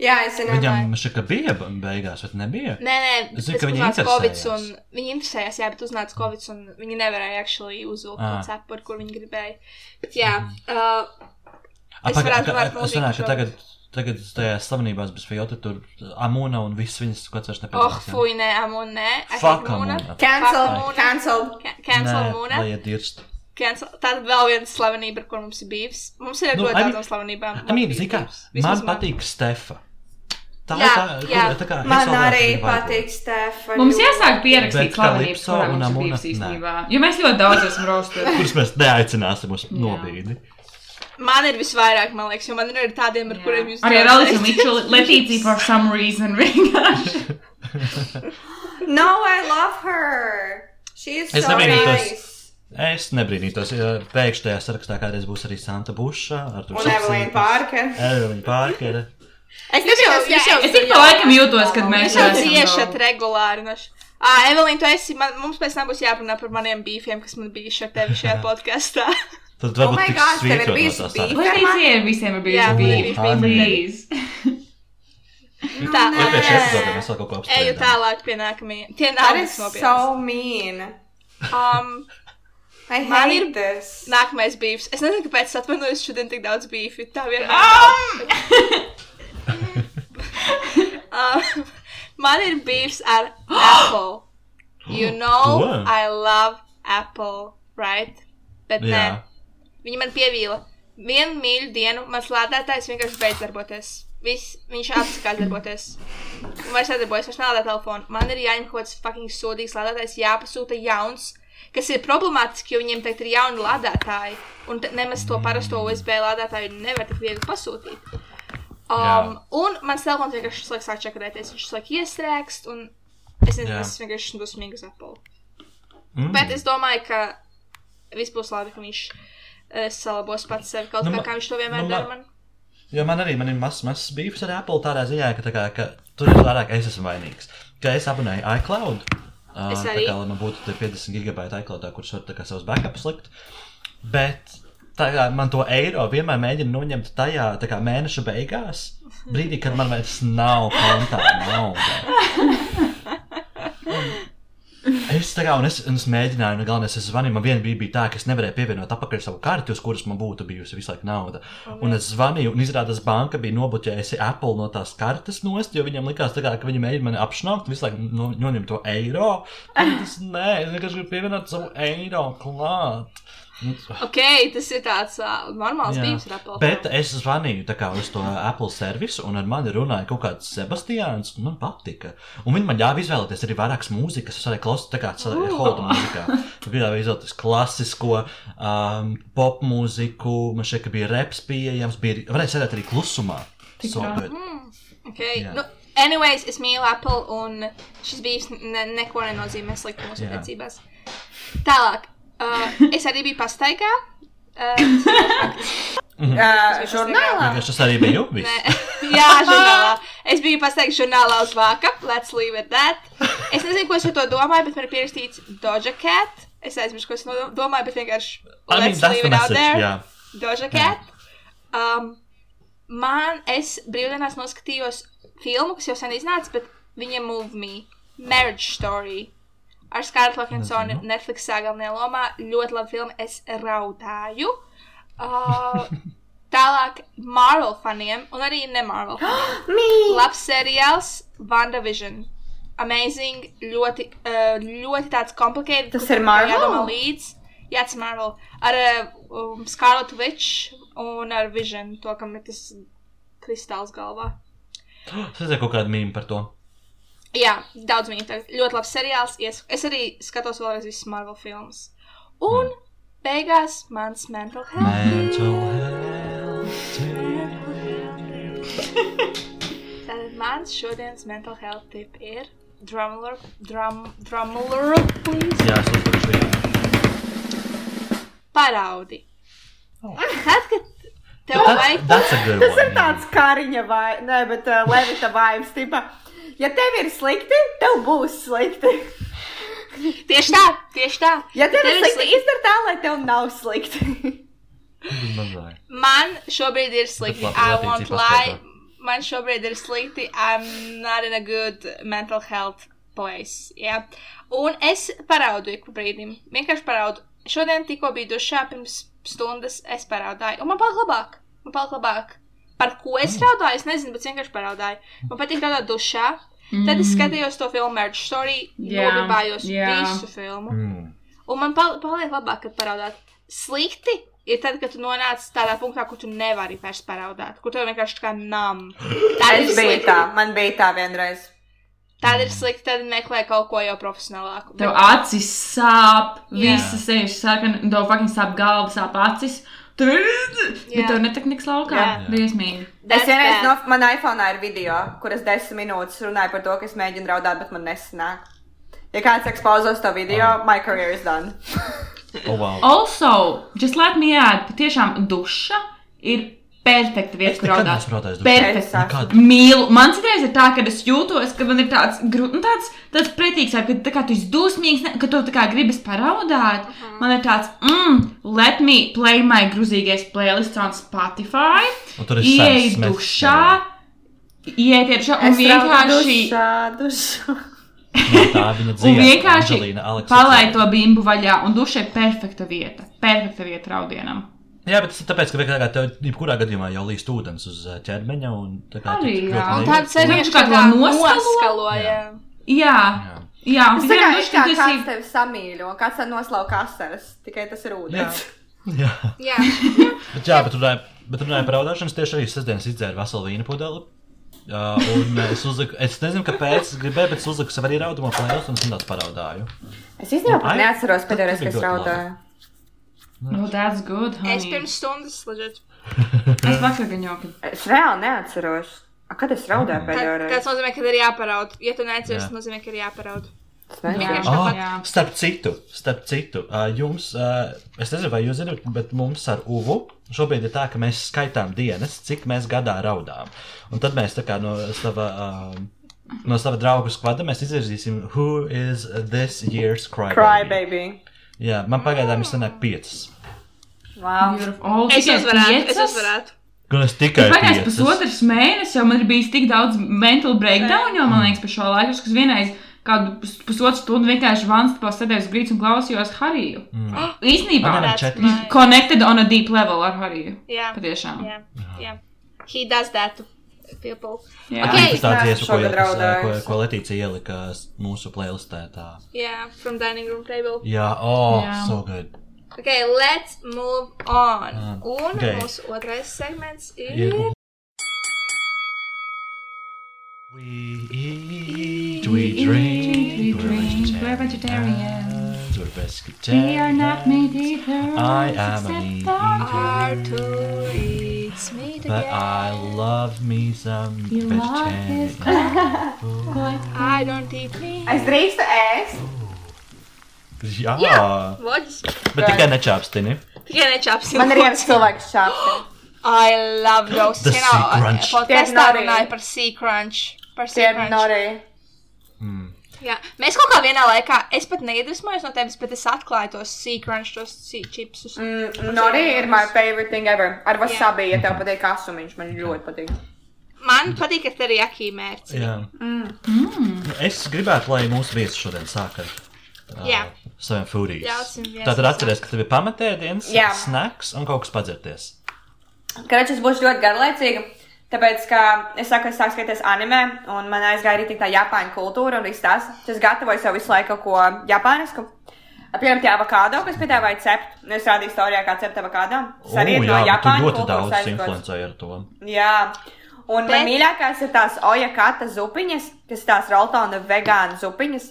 Jā es zinu. Viņam šķiet, bija beigās, bet nebija. Nē, nē, Es zinu, ka viņi interesējās. un viņi interesējās, jā, bet uznāca Covid, un viņi nevarēja actually uzvilkt Ah. to cepu, ar kur viņi gribēja. Bet jā, uh, A, Es paga- varētu ka- runāt ka šobrīd. tagad, tagad tajās slavenībās bez Fijota tur Amuna un viss viņas kaut kāds oh, nepiedalās. jā. fuj, nē, Amuna, nē. Fuck. Amuna. Cancel, cancel. Ca- Cancel Nē, Muna. Lai iet dirst. Cancel. Tāda vēl viena slavenība, ar kur mums ir bijis. Mums ir Nu, ļoti I mean- daudz no slavenībām. Mean, zini kā, man patīk Stefa. Tā Jā, ir tā, jā. tā kā Man arī ir patīk Stefan. Mums jāsāk pierakstīt slavenības, kurām un mums ir bijis īstenībā. Jo mēs ļoti daudz esam roastējuši. Kurus mēs neaicināsim uz nobīdi. Man ir visvairāk, man liekas, jo man ir arī tādiem, ar kuriem jūs Arī ar draudzējaties. Alisu Mičelu, Letīciju for some reason vienkārši. No, I love her. She is Es so nice. Es nebrīnītos, ja pēkšņi tajā sarakstā kādreiz būs arī Santa Buša. Un Evelīna Parker. Evelīna Parkere. Es Jūs jau- ik pa laikam jūtos, kad mēs jau ciešat regulāri. No š... Ah, Evelīna, tu esi, man, mums pēc tam būs jārunā par maniem bīfiem, kas man bija ar tevi šajā podkāstā. Tad Oh varbūt my tiks gosh, tev ir tā beef? saraksta. Letīcija visiem ir bijusi Please. Tā, vēl kaut ko Eju tālāk pie nākamajiem. Tie That nav so mean. Um, I Man ir- this. nākamais bīfs. Es nezinu, kāpēc es atvainojos šodien tik daudz bīfi. Tā vienmēr. Um, man ir bīfs ar Apple. You know, Ko? I love Apple, right? Bet nē. Jā. Viņa man pievīla. Vienu mīļu dienu mans lādētājs vienkārši beidz darboties. Viss, viņš atsakās darboties. Un vairs nedarbojas, vairs nelādā telefonu. Man ir jāņem kaut kāds fucking sodīgs lādētājs, jāpasūta jauns, kas ir problemātiski, jo viņiem tagad ir jauni lādētāji. Un nemaz to parasto USB lādētāju nevar tik viegli pasūtīt. Um, Jā. un mans telefons vienkārši visu laiku sāk čakarēties. Viņš laiku iestrēgst, un es nezinu, Jā. es vienkārši esmu dusmīgs Apple. Mm. Bet es domāju, ka viss būs labi, ka viņš uh, salabos pats sevi kaut Nu, kā, kā viņš to vienmēr nu, dara man. Jo man arī man ir mazs, mazs beefs ar Apple tādā ziņā, ka, tā kā, ka tur ir vairāk es esmu vainīgs. Ka es abonēju iCloud. Uh, Es tā arī. kā lai man būtu tie 50 gigabaiti iCloud, kurus var tā savus backups likt. Bet tā kā man to eiro vienmēr mēģina noņemt tajā tā kā mēneša beigās, brīdī, kad man vairs nav kontā nauda. Es tā kā, un es, un es mēģināju, un galvenais, es zvanīju, man vienā brīdī bija tā, ka es nevarēju pievienot atpakaļ savu karti, uz kuras man būtu bijusi visu laiku nauda. Un es zvanīju, un izrādās, banka bija nobloķējusi Apple no tās kartes nost, jo viņam likās, kā, ka viņi mēģina mani apšnaukt, visu laiku no, noņemt to eiro. Un tas nē, es vienkārši gribu pievienot savu eiro klāt. Ok, tas ir tāds uh, normāls Jā. bijums ar Apple. Bet es zvanīju kā uz to Apple servisu, un ar mani runāja kaut kāds Sebastians, un man patika. Un viņi man ļāva izvēlēties arī vairākas mūzikas, es varēju klausīties tā kā holda mūzikā. Tur bija izvēlēties klasisko, um, pop mūziku, man šeit bija reps pieejams, bija, varēja sēdēt arī klusumā. So labi. good. Okay. Jā. Nu, anyways, es mīlu Apple, un šis bijis ne, neko nenozīmē slikti mūsu attiecībās. Tālāk, uh, es arī biju pastaigā. Uh, Uh, žurnālā? Vienkārši tas arī bija viss. Nē, jā, žurnālā. Es biju pasteikts žurnālā uz vāka. Let's leave it that. Es nezinu, ko es ar to domāju, bet man ir pierakstīts Doja Cat. Es aizmirsu, ko es domāju, bet vienkārši I mean, let's leave it out message, there. jā. Doja Cat. Um, man, es brīvdienās noskatījos filmu, kas jau sen iznāca, bet viņa move me. Marriage Story. Ar Scarlett Johansonu Nezinu. Netflix galvenajā lomā. Ļoti laba filma. Es raudāju. Uh, tālāk Marvel faniem, un arī ne Marvel faniem. Labs seriāls, WandaVision. Amazing, ļoti, uh, ļoti tāds komplicēts. Tas ir Marvel? Jādomā līdz. Jā, tas ir Marvel. Ar um, Scarlet Witch un ar Vision, to, kam ir tas kristāls galvā. Es redzēju kaut kādu mīmu par to. Jā, daudz viņa tagad. Ļoti labs seriāls. Es, es arī skatos vēlreiz visas Marvel filmas. Un beigās mans mental health. Mental health. Tātad mans šodienas mental health tip ir drumler, drum, drumler, please. Jā, es uzlikšu, jā. Paraudi. Oh. Tad, kad tev That's, vajag, that's a good Tas one. ir tāds kariņa vai, nē, bet uh, levita vibes, tipa, ja tev ir slikti, tev būs slikti. tieši tā, tieši tā. Ja tev ir ir slikti, slikti- izdara tā, lai tev nav slikti. Man šobrīd ir slikti. I won't lie. Man šobrīd ir slikti. I'm not in a good mental health place. Yeah. Un es paraudu ik pa brīdim. Vienkārši paraudu. Šodien tikko biju dušā pirms stundas. Es paraudāju. Un man palika labāk. Man palika labāk. Par ko es raudāju? Es nezinu, bet vienkārši paraudāju. Man patīk raudāt dušā. Tad es skatījos to filmu Marriage Story. Jā, Nobibājos jā. visu filmu. Mm. Un man pal paliek labāk, kad paraudāt. Slikti ir tad, kad tu nonāc tādā punktā, kur tu nevari vairs paraudāt, kur tev vienkārši kā nam. Tā ir Es biju slikti. tā, man bija tā vienreiz. Tad ir slikti, tad meklē kaut ko jau profesionālāku. Tev acis sāp, Jā. visas sejas sarkan, tev fucking sāp galva, sāp acis. Tur ir. Tev netek nekas laukā. Jā. Briesmīgi. Es vienreiz no man iPhone ir video, kuras desmit minūtes runāju par to, ka es mēģinu raudāt, bet man nesanāk. Ja kāds ekspozos to video, my career is done. Oh, wow. Also, just let me add, patiešām duša ir perfekta vieta, kur raudāt. Perfekta. Mīlu. Man citreiz ir tā, ka es jūtos, ka man ir tāds, gru- nu, tāds, tāds pretīgs, ka tā kā tu esi dusmīgs, ne, ka tu tā kā gribas paraudāt. Man ir tāds, mm, let me play my grūzīgais playlist on Spotify. Un tur ir Ieej Sam Smith, dušā, ieiet dušā un Es raudu vienkārši. dušā, dušā. Jā, tā viņa Un dzīve. vienkārši Angelīna Aleksa palaid to bimbu vaļā, un duša ir perfekta vieta. Perfekta vieta raudienam. Jā, bet tas ir tāpēc, ka vienkārši tev jebkurā gadījumā jau līst ūdens uz ķermeņa. un tā kā Arī, jā. Un tāds arī ir kā to noskalo? Jā. Jā, Jā. jā un Tas tā kā ir kā tu kāds esi. tevi samīļo, kāds tev noslauka asaras, tikai tas ir ūdens. Jā. Jā. Bet, jā, bet runājot bet runāju par raudāšanu, es tieši arī sestdienas izdzēru veselu vīnu pudeli. Uh, un es uzliku, es nezinu, kāpēc es gribēju, bet es uzliku sev arī raudumu plēsus un es nedaudz paraudāju. Es īstenībā pat neatceros pēdējo reizi, kad es bija ļoti raudāju. Oh, that's good, honey. Es pirms stundas ležot. Es vakar gan joku. Es reāli neatceros. A, kad es raudāju pēdējo Tas reizi? nozīmē, ka ir jāparaud. Ja tu neatceries, tas nozīmē, ka ir jāparaud. Oh, starp citu, starp citu uh, jums, es nezinu, vai jūs zināt, bet mums ar Uvu šobrīd ir tā, ka mēs skaitām dienas, cik mēs gadā raudām. Un tad mēs tā kā no sava. No sava draugu skvada mēs izvirzīsim, who is this year's crybaby. Cry, baby. Jā, man pagaidām ir sanāk piecas. Wow. Oh, Es uzvarētu, es uzvarētu. Gan es tikai pagājis pusotrs mēnesis, jau man ir bijis tik daudz mental breakdown, jo man liekas, par šo laiku, kas vienreiz kādu pus- pusotru stundu vienkārši vans pa sēdēs grīts un klausījos Hariju. Mm. Īsnībā, četras. my- connected on a deep level ar Hariju. Jā, Patiešām. jā, jā. He does that to people. Jā. Okay. Tas tāds Neesmu iesaka, ko, ko, Letīcija ielika mūsu playlistē. Tā. Yeah, from dining room table. Jā, oh, Jā. so good. Okay, let's move on. Ah, Un okay. mūsu otrais segments ir. Ir- We eat, we drink, we're we're vegetarians. We're We are not vegetarians. meat eaters. I am a except meat our- Arthur eats meat But again. I love me some You love his vegetarian. Like, I don't eat meat. Es drīkstu ēst. Jā, Jā. Loģiski. bet tikai nečāpstini. Tikai nečāpsim. Man ir viens cilvēks šāps. I love those. The You sea know, crunch. Nori. runāja par sea crunch. Par sea crunch. norī. Mm. Jā, mēs kaut kā vienā laikā, es pat neiedvesmojos no tevis, bet es atklāju tos sea crunch, tos sea chipsus. Mm, norī ir my favorite thing ever. Ar wasabi, ja tev patīk asumiņš, man ļoti patīk. Man patīk, ka te ir jakī mērķi. Jā. mm. Es gribētu, lai mūsu viesis šodien sāk ar uh, Jā. Saviem viesim Tātad atceries, ka tev ir pamatēdienas, snacks un kaut kas padzerties. Kračs būs ļoti garlaicīga. Tāpēc, ka es saku, es sāku skatīties anime, un man aizgāja arī tā Japāņu kultūra un viss tas. Es gatavoju sev visu laiku kaut ko japānisku. Piemēram, tie avokado, kas piedāvāja cept. Es rādīju storijā, kā cept avokado. Tas arī ir no Japāņu ļoti kultūras daudz aizgods. influencēji ar to. Jā, un man Bet- mīļākās ir tās ojakata zupiņas, kas ir tās roltona vegāna zupiņas.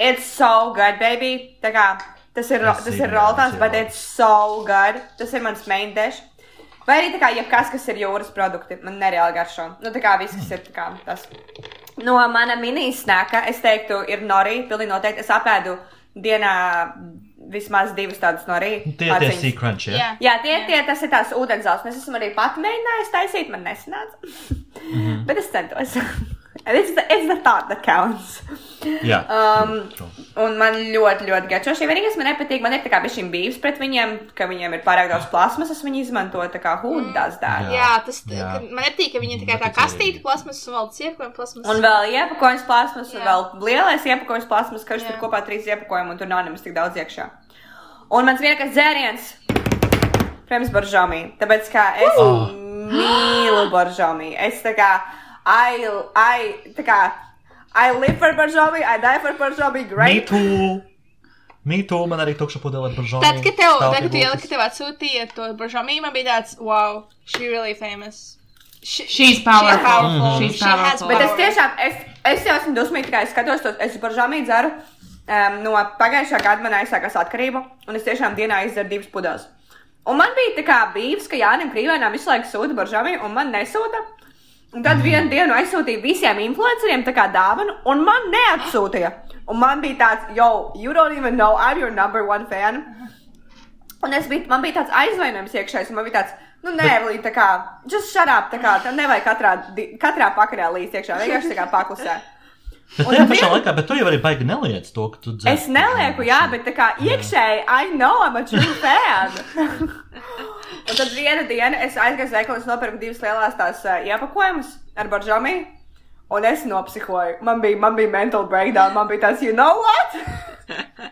It's so good, baby. Tā kā tas ir, tas ir ir bet it's so good. Tas ir mans main dish. Vai arī tā kā jebkas, kas ir jūras produkti, man nereāli garšo. Nu, tā kā viss, kas ir tā kā tas. No mana mini-snēka, es teiktu, ir nori. Pilnīgi noteikti. Es apēdu dienā vismaz divas tādas nori. Tie tie paciņas. sea crunch, jā? Jā. Tie, tie tas ir tās ūdenzels. Es esmu arī pati mēģinājis taisīt, man nesanāca. Mhm. Bet es centos. it's, the, it's the thought that counts. Jā. Um, true, true. Un man ļoti, ļoti garšo šī vienīgais, man nepatīk. Man ir tā kā šī bīvs pret viņiem, ka viņiem ir pārāk daudz plasmasas, viņi izmanto tā kā hūdas dārā. Jā. Jā, tas Jā. ka man nepatīk, ka viņi tikai tā Nepatīk kastīte arī. plasmas un vēl ciepkojumi plasmas. Un vēl iepakojums plasmas, un Jā. vēl lielais iepakojums plasmas, ka viņš tur kopā trīs iepakojumi, un tur nav nemaz tik daudz iekšā. Un mans vienīgais dzēriens, protams, baržāmī. Tāpēc, kā es Oh. mīlu baržāmī. Es tā kā, I, I, tā kā, I live for baržāmī, I die for Me great. too! Me too, man arī tukša pudele par žāli. Tad, kad tev, tad, kad tu ieliki, ka tev atsūtīja to bažomī, man bija tāds, wow, she really famous. She, She's powerful. powerful. She's She has powerful. Bet es power. tiešām, es, es jau esmu dusmīga, kā es skatos, to, es baržāmī dzeru. Um, no pagājušā gada man aizsākās atkarība, un es tiešām dienā izdzeru divas pudeles. Un man bija tā kā bijis, ka Jānis Krīvēnam visu laiku sūta baržāmī, un man nesūta. Un tad vienu dienu aizsūtīja visiem influenceriem tā kā dāvanu, un man neatsūtīja. Un man bija tāds, yo, you don't even know, I'm your number one fan. Un es biju, man bija tāds aizvainojums iekšējs, un man bija tāds, nu, nē, Lī, tā kā, just shut up, tā kā, tam nevajag katrā, katrā pakarā līdz iekšā, vienkārši tā kā paklusē. Bet tajā pašā laikā, bet tu jau arī baigi neliec to, ka tu dzer. Es nelieku, jā, bet tā kā iekšēji, I know I'm a true fan. un tad viena diena es aizgāju uz veikalu, es nopirku divas lielās tās uh, iepakojumus ar baržāmī. Un es nopsihoju. Man bija, man bija mental breakdown. Man bija tāds, you know what?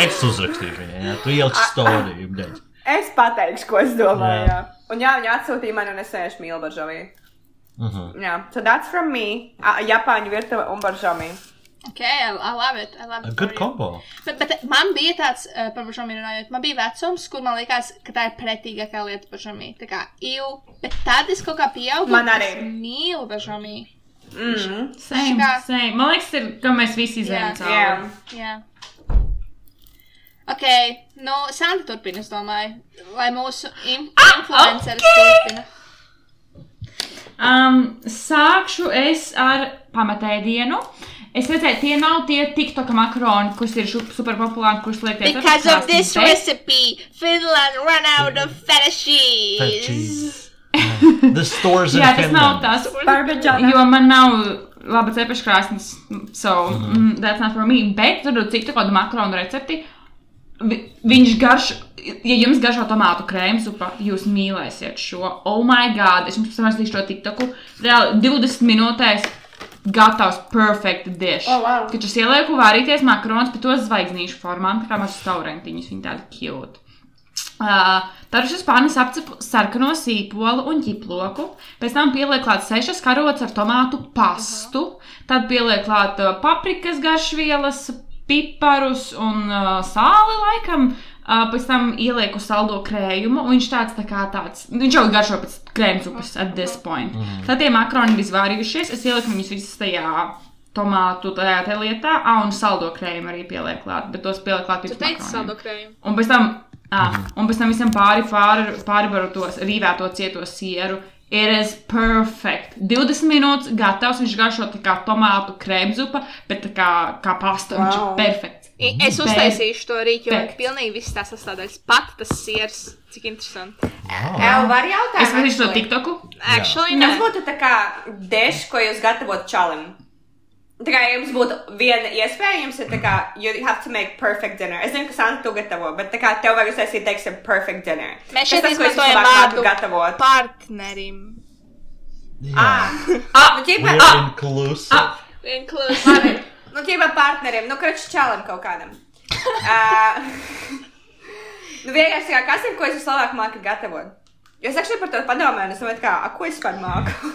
Es uzrakstīju viņai, jā, tu ieliksi storiju. Es pateikšu, ko es domāju. Jā. Jā. Un jā, viņa atsūtīja man, un es sēžu mīlu baržāmī. Mhm. Jā, so that's from me. A, Japāņu virtuve un baržāmī. Okay, I, I love it. I love A it. Good combo. Bet, bet man bija tāds, uh, par žāmiju runājot, man bija vecums, kur man liekas, ka tā ir pretīgākā lieta par žāmiju. Tā kā iu, bet tad es kaut kā pieaugu. Man arī. Mīlu par žāmiju. Mm. Same, Kā- same. Man liekas, ir, ka mēs visi izējām Jā. cauri. Jā. Ok, nu, Santa turpina, es domāju, lai mūsu in influenceris turpina. Um, sākšu es ar pamatēdienu. Es redzēju, tie nav tie TikTok makaroni, kurus ir super populāri, kurus liek pie Because of this recipe, Finland ran out of feta Feta cheese. cheese. Yeah. The stores in Jā, tas nav Finland. tas. Parmeģāna. Jo man nav laba cepeškrāsnes, so mm -hmm. that's not for me. Bet tur ir citu kādu makaronu recepti. Vi, viņš garšo, ja jums garšo tomātu krēmu supa, jūs mīlēsiet šo. Oh, my God! Es jums pastāstīšu to tiktoku. Reāli 20 minūtēs gatavs perfect dish. Oh, wow. Kad es ielieku vārīties makaronus, bet tos zvaigznīšu formā, tā kā mazas taurentiņas, viņi tādi cute. Uh, Tad uz pānas apcepu sarkano sīpolu un ķiploku. Pēc tam pieliek klāt sešas karotes ar tomātu pastu. Tad pieliek klāt uh, paprikas garšvielas, piparus un uh, sāli laikam. Uh, pēc tam ielieku saldo krējumu. un Viņš tāds tā kā tāds. Viņš jau garšo pēc krēmas upes at this point. Tad tie makaroni bija izvārījušies. Es ieliku viņus visus tajā tomātu tajā te lietā. Ah, un saldo krējumu arī pieliek klāt. Bet tos pieliek klāt Tu pirms makaroniem. saldo krējumu. Un pēc tam, ah, un pēc tam visam pāri, pāri, pārivaru tos rīvēto cieto sieru. It is perfect. 20 minūtes gatavs. Viņš garšo tā kā tomātu krēmzupa, bet tā kā, kā pasta. Wow. Viņš Wow. ir perfekts. I- Es uztaisīšu to rīku, jo Bet- pilnīgi viss tās sastāvdaļas. Pat tas siers, cik interesanti. Evo, var jautāt? Es to actually? TikToku. Actually, Tas būtu tā kā deš, ko jūs gatavot čalim. Tā kā jums būtu viena iespēja, jums ir tā kā, you have to make perfect dinner. Es zinu, ka Santa tu gatavo, bet tā kā tev vajag uztaisīt, teiksim, perfect dinner. Mēs šeit izmantojam vārdu gatavot. partnerim. Ah, Ah, nu, ķipa, ah, inclusive. ah, Inclusive. Nu, ķipa partnerim, nu, kraču čalim kaut kādam. Uh, nu, vienkārši tā kā, kas ir, ko jūs vislabāk mākat gatavot? Jo es actually par to padomāju, un es domāju, kā, a, ko es par māku?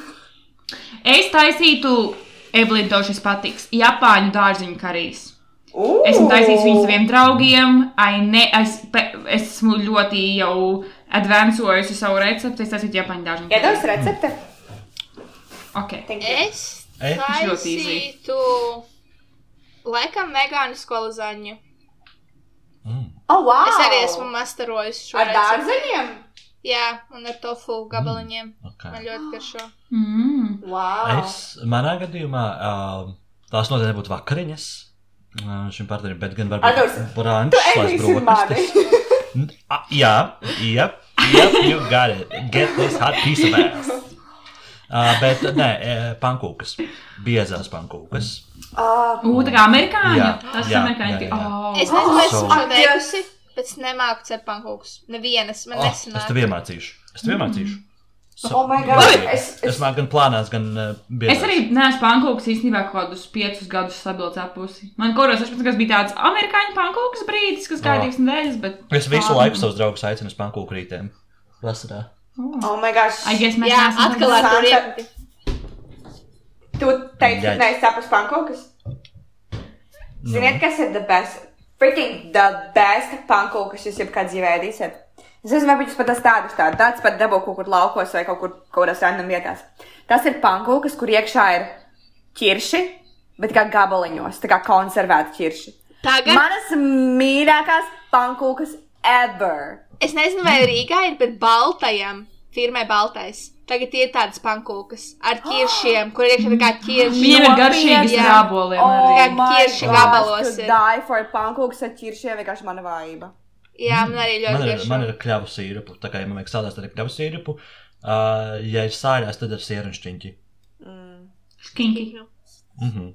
es taisītu, Evelīna, tev šis patiks. Japāņu dārziņu karīs. Uh, Esmu taisījis viņu saviem draugiem. Ai, ne, es, pe, esmu ļoti jau advancojusi savu recepti. Es taisīju Japāņu dārziņu Iedos recepte? You. Es taisītu laikam vegānisko lazaņu. Oh, wow! Es arī esmu masterojis šo Ar recepti. dārzeņiem? Jā, un ar tofu gabaliņiem. Okay. Man ļoti garšo. Mm. Wow! Es, manā gadījumā, uh, tās noteikti nebūtu vakariņas uh, šim partnerim, bet gan varbūt brāņš, Tu slēdz ēdīsi mani! brokastis. N- ah, Jā, yep, yep, you got it. Get this hot piece of ass. Uh, bet nē, eh, pankūkas, biezās pankūkas. Ah, U, tā kā amerikāņi. Jā, Tas ir jā, amerikāņi. jā, jā. Oh. Es nezinu, šo Ak, teikusi, bet es nemāku cept pankūkus. Nevienas, man Oh, nesanāk. es tev iemācīšu. Es tev iemācīšu. So, Oh my God, es, es- es, māku gan plānās, gan uh, biezās. Es arī neesmu pankūks īstenībā kaut kādus piecus gadus stabilu cepusi. Man kaut kādos 16 gados bija tāds amerikāņu pankūks brīdis, kas gāja Oh. divas nedēļas, bet. Es visu tā- laiku savus draugus aicinu uz pankūku rītiem. Vasarā. oh my gosh! I guess mēs Jā, atkal ar to rīku. Tu teici, ka neesi saprast pankūkas? Ziniet, kas ir the best? Freaking the best pankūkas jūs jebkad dzīvē ēdīsiet. Es nezinu, vai jūs pat esat tādu, tāds pat dabū kaut kur laukos vai kaut kur kādās random vietās. Tas ir pankūkas, kur iekšā ir ķirši, bet kā gabaliņos, tā kā konservēti ķirši. Tagad Manas mīļākās pankūkas ever! es nezinu, vai Rīgā ir, bet baltajam, firmai baltais. Tagad ir tādas pankūkas ar ķiršiem, kur iekšā tā kā ķirši. Viņiem ir garšīgas Jā. ar aboliem. Oh, arī. kā ķirši gabalos ir. Die for pankūkas ar ķiršiem, vienkārši mana vājība. Jā, man arī ļoti ir, man garšo. ir kļavu sīrupu. Tā kā ja man vajag sādās, tad ir kļavu sīrupu. Uh, ja ir sāļās, tad ir sieruņšķiņķi. Skinki. Mm -hmm.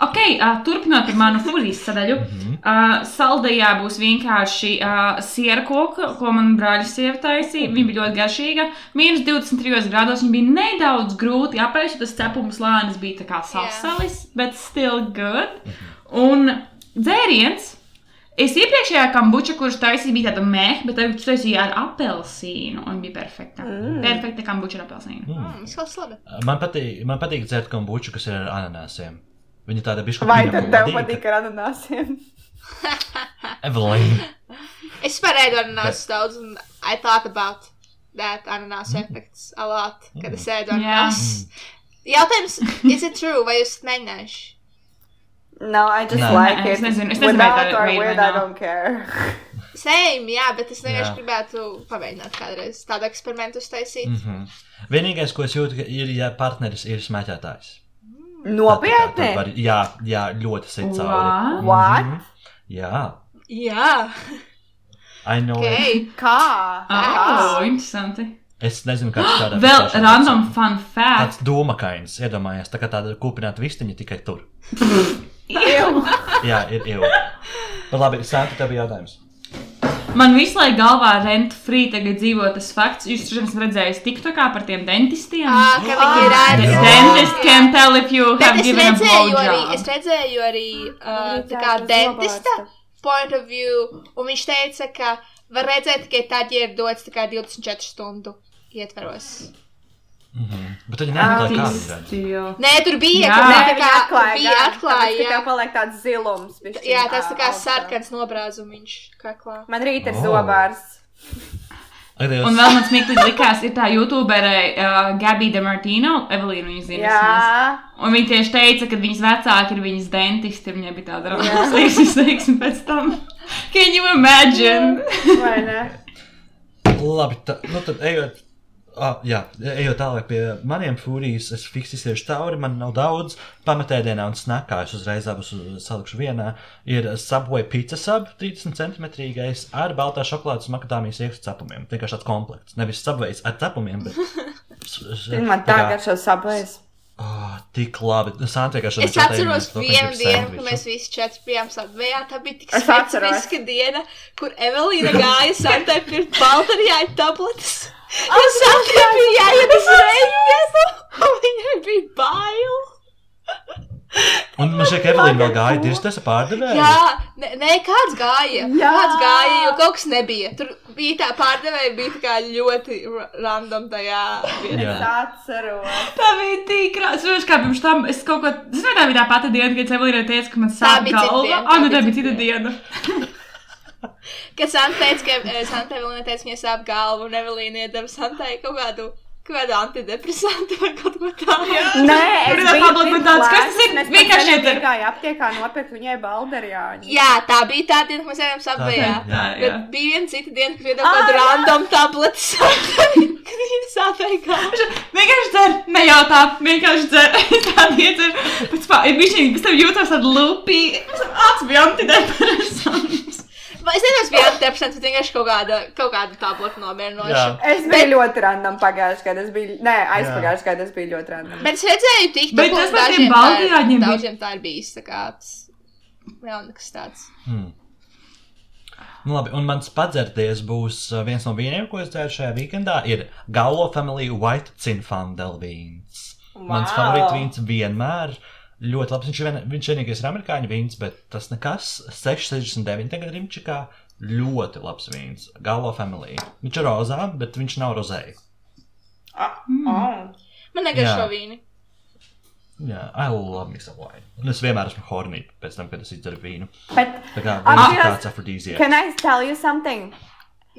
Ok, uh, turpinot ar manu fūzijas sadaļu. Uh, saldējā būs vienkārši uh, siera koka, ko man brāļa sieva taisīja. Viņa bija ļoti garšīga. Mīnus 23 grādos viņa bija nedaudz grūti apēst, jo tas cepuma slānis bija tā kā sasalis, bet still good. Un dzēriens. Es iepriekšējā kambuča, kurš taisīja, bija tāda mēha, bet tagad taisīja ar apelsīnu. Un bija perfekta. Mm. Perfekta kambuča ar apelsīnu. Mm, labi. Man patīk, man patīk dzert kombuču, kas ir ar ananāsiem. Viņa tāda bišķi Vai tad tev patīk ar ananāsiem? Evelīna. Es ēdu ananāsus daudz, un I thought about that ananas effects a lot, kad es ēdu ananāsus. Jautājums, is it true, vai jūs mēģinājuši? No, I just Nē. like it. es nezinu- es nezinu, vai Without tā or nav. I don't care. Same, jā, bet es vienkārši gribētu pamēģināt kādreiz tādu eksperimentu uztaisīt. Mm -hmm. Vienīgais, ko es jūtu, ir, ja partneris ir smēķētājs. Nopietni? Var- Jā, jā, ļoti cauri. What? What? Mhm. Jā, Jā, I know. it. ok. Kā? Oh, interesanti. Es nezinu, kāds tādā Vēl random fun fact. Tāds domakains, iedomājies, tā kā tāda kūpināta vistiņa tikai tur. Ew. Jā, ir jau. Bet labi, Santa, tev bija jautājums. Man visu laiku galvā rent free tagad dzīvo tas fakts. Jūs taču esat redzējis TikTokā par tiem dentistiem. Ā, ka viņi ir The ādi. dentist can tell if you Bet have es given a redzēju arī, es blowjob. redzēju arī uh, tā kā dentista point of view, un viņš teica, ka var redzēt tikai tad, ja ir dots kā 24 stundu ietveros. Bet viņi neatklāja. Artisti, jo. Nē, tur bija, Jā. ka Nē, tā viņi kā atklāja, bija atklāja, jā. Tev paliek tāds zilums. bišķiņ, Jā, tas tā kā augstā. sarkans nobrāzumiņš kaklā. Man rīt ir Oh. zobārs. Ak, Dievs. Un vēl man smieklīgi likās, ir tā YouTubere uh, Gabija Demartino, Evelīna viņas zina. Jā, Un viņa tieši teica, ka viņas vecāki ir viņas dentisti, viņai bija tāda rakstīša izteiksme pēc tam. Can you imagine? vai ne? Labi, tā, nu tad ejot. Ah, jā, ejot tālāk pie maniem fūrijas, es fiksēju tauri, man nav daudz. Pamatēdienā un snakā es uzreiz abus salikšu vienā. Ir Subway pizza sub 30 cm ar baltā šokolādes un makadāmijas iekšā cepumiem. Vienkārši tāds komplekts. Nevis Subways ar cepumiem, bet. Man tā garšo sabais. Oh, tik labi. Santa vienkārši Es atceros vienu dienu, kad mēs visi četri bijām sabvējā. Tā bija tik specifiska diena, kur Evelīna gāja Santai pirkt baltarijāņu tabletes. Jo Santai bija jāiet uz rēķinu, un viņai bija bail. Un man ka Evelīna vēl gāja dirztas ar pārdevēju. Jā, nē, nē, kāds gāja. Jā. Kāds gāja, jo kaut kas nebija. Tur bija tā pārdevēja, bija tā kā ļoti ra- random tajā vietā. Jā. Es atceros. Tā bija tik krāsa, kā pirms tam es kaut ko. Es nezinu, tā bija tā pati diena, kad Evelīna teica, ka man sāp galva. diena, Ah, nu tā bija cita cita diena. Kad Santa teica, ka eh, Santa Evelīna teica, ka viņai sāp galva, un Evelīna iedeva Santai kaut kādu, kādu antidepresantu vai kaut ko tādu. Nē, es tāds, kas tas ir? Vienkārši ar- tam gāju aptiekā nopirkt viņai balderjāņu. Jā, tā bija tā diena, kad mēs ejam sabējā. Tā, jā, jā. Bet bija viena cita diena, kad Ā, kaut kādu random tabletu Santai, kad viņa sāpēja galvu. Vienkārši dzer, nejautā, vienkārši dzer. Tāda iedzer. Pēc tam viņa pēc tam jūtas tāda lupī. Acis bija antidepresants. Es nezinu, kas bija antidepresants, bet vienkārši kaut kāda, kaut kāda tabletu nomierinoša. Jā. Es biju ļoti random pagājušajā gadā. Es biju, nē, aizpagājušajā gadā es biju ļoti random. Bet es redzēju, tik Bet tas par tiem baltajāņiem Daudziem tā ir bijis, tā kā tas. Jā, nekas tāds. Hmm. Nu, labi, un mans padzerties būs uh, viens no vīniem, ko es dzēru šajā weekendā. Ir Galo Family White Cinfandel vīns. Wow. Mans favorīts vīns vienmēr. Ļoti labs. Viņš vien, viņš vienīgais ir amerikāņu vīns, bet tas nekas. 6,69 tagad rimčikā. Ļoti labs vīns. Galo Family. Viņš ir rozā, bet viņš nav rozē. Oh. Man negaršo Jā. vīni. Jā, I love me some wine. Un es vienmēr esmu hornī pēc tam, kad es izdzeru vīnu. Bet, Tā kā viņš ir tāds afrodīzijas. can I tell you something?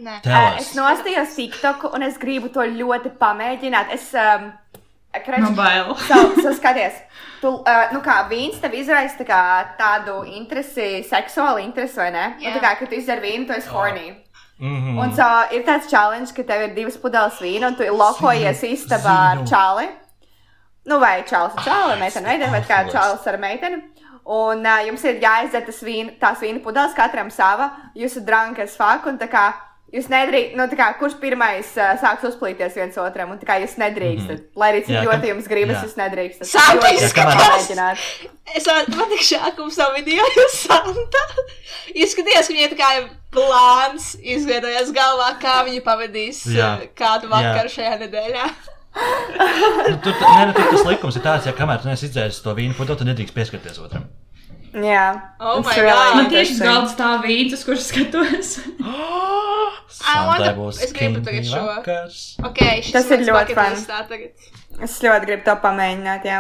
Nē. Tell Uh, es nostājos TikTok un es gribu to ļoti pamēģināt. Es, um, Kreč, Man bail. so, so skaties, tu, uh, nu kā vīns tev izraisa tā kā tādu interesi, seksuālu interesi, vai ne? Yeah. Un tā kā, kad tu izdzer vīnu, tu esi horny. Mhm. Un so ir tāds challenge, ka tev ir divas pudeles vīna un tu lokojies istabā ar čali. Nu, vai čalis ar čali, meitene, meitene, vai kā čalis ar meiteni. Un uh, jums ir jāizdzer tas vīna, tās vīna pudeles, katram sava. Jūs esat drunki as fuck, un tā kā jūs nedrīkstat, nu, tā kā kurš pirmais uh, sāks uzplīties viens otram, un tā kā jūs nedrīkstat. Mm -hmm. Lai arī cik Jā, ļoti jums gribas, jā. jūs nedrīkstat. Ļoti izskatās. pamēģināt. Es tik šākums savu video, jo Santa izskatījās, ka viņai tā kā plāns izveidojās galvā, kā viņa pavadīs Jā. kādu Jā. vakaru šajā nedēļā. Nu, tur, nē, nu, tur tas likums ir tāds, ja kamēr tu neesi izdzēris to vīnu putu, tad nedrīkst pieskarties otram. Jā. Oh really God. Man tieši galda stāv vīns, kuras skatos. to- es gribu tagad šo. vakars. Ok, šis Tas ir ļoti tagad. Es ļoti gribu to pamēģināt, jā.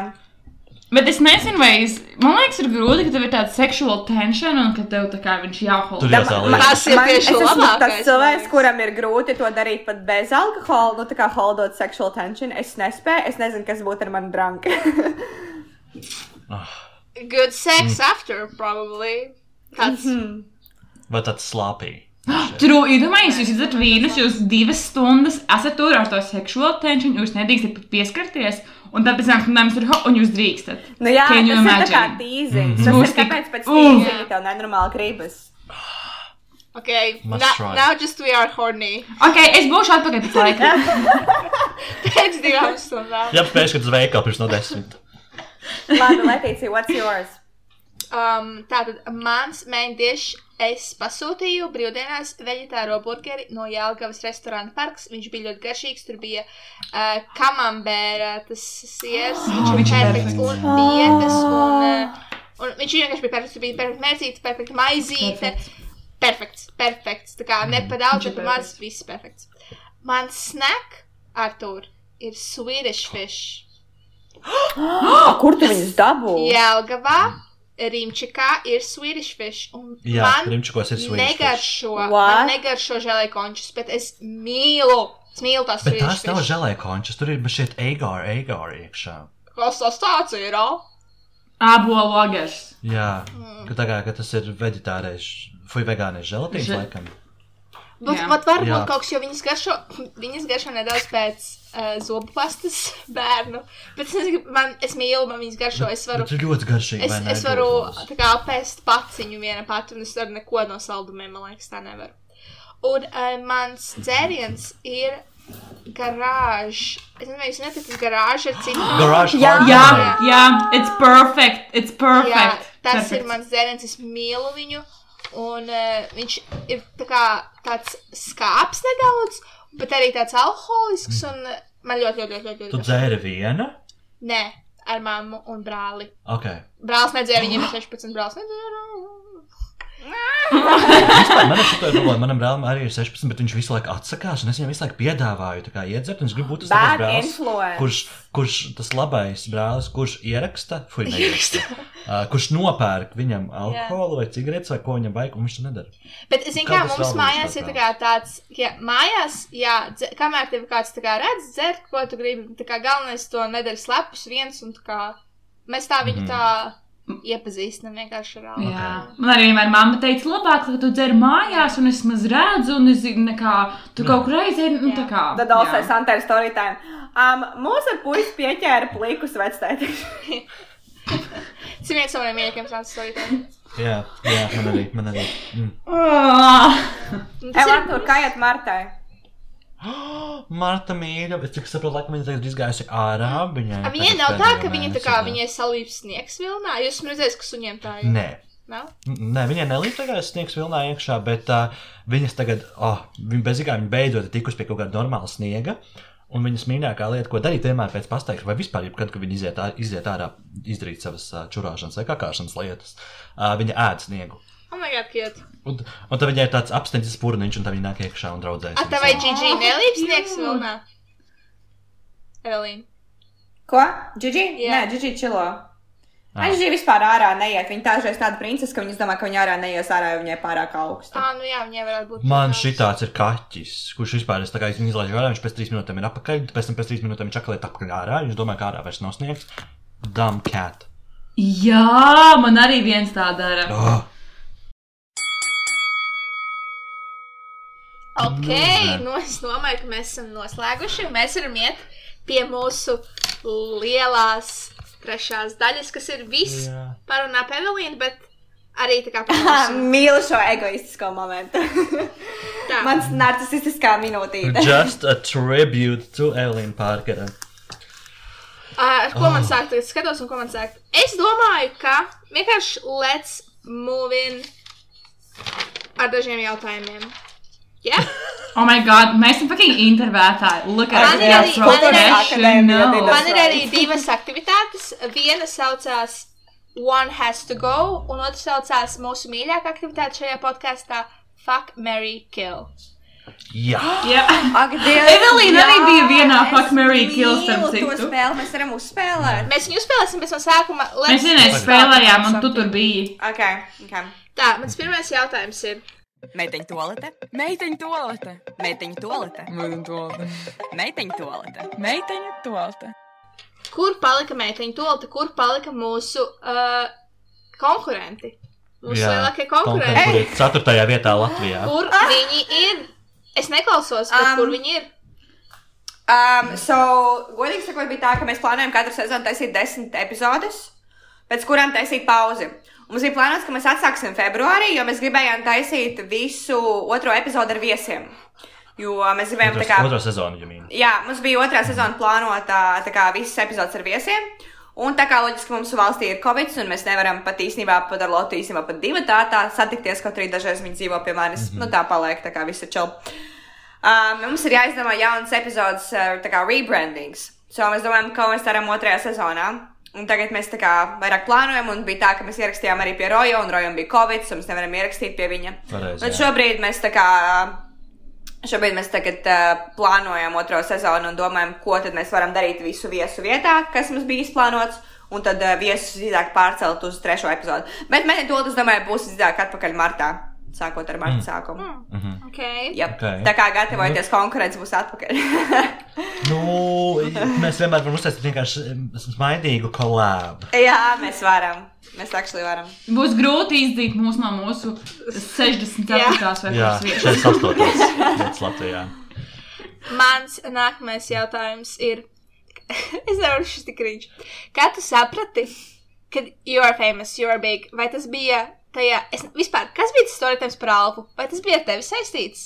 Bet es nezinu, vai es. Man liekas, ir grūti, ka tev ir tāda seksuāla tension un ka tev tā kā viņš jāhold. Tur Da- jāsālīdz. ma- Tas ir man- tieši labākais, Tas cilvēks, kuram ir grūti to darīt pat bez alkohola, nu tā kā holdot sexual tension. Es nespēju, es nezinu, kas būtu ar mani drunku. Good sex Mm. after, probably. Tāds. Mhm. Vai tāds slāpī? Tur iedomājieties, jūs esat vīnus, jūs divas stundas esat tur ar to seksuālu tension, jūs nedrīkstat pat pieskarties, un tad pēc tam skandāmies tur, ho, un jūs drīkstat. Nu jā, Can you tas ir tā kā imagine? tīziņš. Mhm. Tas ir tāpēc pēc Uh. tīziņa tev nenormāli gribas. Ok, Must now, try. now just we are horny. Ok, es būšu atpakaļ pēc laika. Pēc divām stundām. Jā, pēc kad uz veikalu pirms no desmit. Labi, Letīcija, what's yours? Um, tātad mans main dish. Es pasūtīju brīvdienās veģetāro burgeri no Jālgavas restorāna parks. Viņš bija ļoti garšīgs. Tur bija uh, kamambēra, tas siers, viņš viņš bija perfekts perfekts. un vietas. Un, uh, un viņš vienkārši bija perfekts. Tur bija perfekts mērcīts, perfekts maizīte. Perfekts, perfekts. Tā kā ne pa daudz, ne pa maz, viss perfekts. Mans snack, Artur, ir Swedish fish. A, kur tu viņus dabū? Jelgavā, Rimčikā ir Swedish fish. Un Jā, man Rimčikos ir Swedish fish. negaršo, What? man negaršo žēlēkončus, bet es mīlu, es mīlu tās Bet Swedish tās nav fish. žēlē končas, tur ir šeit egāri, egāri iekšā. Kas tas tāds ir? o? Ābolu ogars. Jā, Mm. ka tā kā ka tas ir veģetārais, vai vegānais želatīns, Že- laikam. Bet, Jā. bet varbūt Jā. kaut kas, jo viņas garšo, viņas garšo nedaudz pēc uh, zobu pastas bērnu. Bet es nezinu, man, es mīlu, man viņas garšo, es varu. Tas ir ļoti garšīgi. Es, vai ne? es varu tā kā apēst paciņu viena pati, un es varu neko no saldumiem, man liekas, tā nevaru. Un uh, mans dzēriens ir garāžs. Es nezinu, vai jūs neticat, garāžs ar citu. Garage Jā. Jā, jā, it's perfect. It's Jā, perfect. tas perfect. ir mans dzēriens, es mīlu viņu. Un uh, viņš ir tā kā tāds skāps nedaudz, bet arī tāds alkoholisks. Un uh, man ļoti, ļoti, ļoti, ļoti, Tu ļoti. garšo. dzēri viena? Nē, ar mammu un brāli. Ok. Brālis nedzēra, viņiem ir 16 brālis. Nedzēra. Vispār man ir šī problēma. Manam brālim arī ir 16, bet viņš visu laiku atsakās. Un es viņam visu laiku piedāvāju kā iedzert. Es gribu būt tas labais brālis. influence. Kurš, kurš tas labais brālis, kurš ieraksta, fuj, neieraksta, uh, kurš nopērk viņam alkoholu vai cigaretes vai ko viņam vajag, un viņš to nedara. Bet, zini, Kā kā mums mājās ir tā kā tāds, ja mājās, jā, dze, kamēr tev kāds kā redz, dzert, ko tu gribi, tā kā galvenais to nedara slepus viens, un tā kā mēs tā viņu Mhm. tā iepazīstam vienkārši ar alkoholu. Jā. Man arī vienmēr mamma teica, labāk, ka tu dzer mājās, un es maz redzu, un es zinu, nekā, tu kaut kur aizēji, nu tā kā. Tad also jā. Santēra story time. Um, mūsu puisis pieķēra plikus vectēti. Tas ir viens no maniem mīļākajiem stāstiem storytēm. Jā, jā man arī. Man arī. Mm. Ah. Un Ej, tas ir- Martai? Marta mīļa, es cik saprotu, laikam viņa tagad izgājusi ārā. Viņai, A, tagad nav tā, ka viņa tā kā viņai salīdz sniegs vilnā. Jūs esat redzējis, ka suņiem tā ir. Nē. Nav? Nē, viņai nelīdz tagad sniegs vilnā iekšā, bet uh, viņas tagad, oh, viņa bezigā, viņa beidzot ir tikusi pie kaut kāda normāla sniega. Un viņas mīļākā lieta, ko darīt, vienmēr pēc pastaigšanas, vai vispār, jebkad, kad viņi iziet, ā- iziet ārā, izdarīt savas uh, čurāšanas vai kakāšanas lietas, uh, viņa ēd sniegu. Oh, my God, cute. Un, un tad viņai ir tāds apsteidzis purniņš, un tā viņa nāk iekšā un draudzēs. A, tev vai Gigi nelīdz sniegs vilnā? Evelīna. Ko? Gigi? Jā. Nē, Gigi čilo. Ah. Ai, Gigi vispār ārā neiet. Viņa tāžreiz tāda princese, ka viņas domā, ka viņa ārā neies ārā, jo viņai pārāk augsta. Ah, nu jā, viņai varētu būt. Man tāds. šitāds ir kaķis, kurš vispār ir tā kā viņš izlaiž ārā, viņš pēc trīs minūtēm ir apakaļ, pēc tam pēc trīs minūtēm viņš atkal ir atpakaļ ārā, viņš domā, ka ārā vairs nav sniegs. Dumb cat. Jā, man arī viens tā dara. Oh. Ok, Nu, nu es domāju, ka mēs esam noslēguši. Mēs varam iet pie mūsu lielās trešās daļas, kas ir viss Jā. parunā par Evelīnu, bet arī tā kā par mūsu. Mīlu šo egoistisko momentu. Tā. Mans narcisistiskā minūtīte. Just a tribute to Evelīna Parkera. Uh, ko Ah. man saka, tagad skatos, un ko man saka? Es domāju, ka vienkārši let's move in ar dažiem jautājumiem. Yeah? Oh my god, mēs esam fucking intervētāji. Look at Man us, arī- man ir arī- professional. Man ir arī divas aktivitātes. Viena saucās One Has to Go, un otra saucās mūsu mīļākā aktivitāte šajā podkāstā Fuck, Mary, Kill. Jā, Jā. Ak, Dievs! Evelīna arī jā, bija vienā Fuck, Marry, Kill, starp citu. spēli, mēs varam uzspēlēt. Mēs viņu spēlēsim pēc no sākuma. Mēs vienreiz spēlējām, un tu tur biji. Ok, ok. Tā, mans pirmais jautājums ir. Meiteņu tolete, meiteņu tolete, meiteņu tolete, meiteņu tolete, meiteņu tolete, meiteņu tolete. Kur palika meiteņu tolta, kur palika mūsu uh, konkurenti? Mūsu lielākie konkurenti. Kur ir ceturtajā vietā Latvijā. Kur viņi ir? Es neklausos, Um, kur viņi ir? Um, so, godīgi sakot, bija tā, ka mēs plānojam katru sezonu taisīt desmit epizodes, pēc kurām taisīt pauzi. Mums bija plānots, ka mēs atsāksim februārī, jo mēs gribējām taisīt visu otro epizodu ar viesiem. Jo mēs gribējām tā kā. Otro sezonu, ja mīl. Jā, mums bija otrā sezona plānota, tā kā visas epizodes ar viesiem. Un tā kā loģiski mums valstī ir covid, un mēs nevaram pat īstenībā pat ar Lotu īstenībā pat divu tā tā satikties, kaut arī dažreiz viņi dzīvo pie manis. Mm -hmm. Nu tā paliek, tā kā viss ir čau. Um, mums ir jāizdomā jauns epizodes, tā kā rebrandings. So mēs domājam, ko mēs darām otrajā sezonā. Un tagad mēs tā kā vairāk plānojam, un bija tā, ka mēs ierakstījām arī pie Roja, un Rojam bija covid, un mēs nevaram ierakstīt pie viņa. Pareizi, Bet šobrīd mēs tā kā. Šobrīd mēs tagad uh, plānojam otro sezonu un domājam, ko tad mēs varam darīt visu viesu vietā, kas mums bija izplānots, un tad uh, viesus izdāk pārcelt uz trešo epizodu. Bet mēs to, es domāju, būs izdāk atpakaļ martā, sākot ar marta mm. sākumu. Mm. Okay. Yep. Ok. Tā kā gatavojoties konkurence būs atpakaļ. Nu, mēs vienmēr varam uztaisīt vienkārši smaidīgu kolābu. Jā, mēs varam. Mēs actually varam. Būs grūti izdzīt mūs no mūsu 64. vai Jā, kuras vietas. 68. vietas Latvijā. Mans nākamais jautājums ir, es nevaru šis tik rīč. Kā tu saprati, kad you are famous, you are big, vai tas bija tajā, es vispār, kas bija tas storytājums par Alpu? Vai tas bija ar tevi saistīts?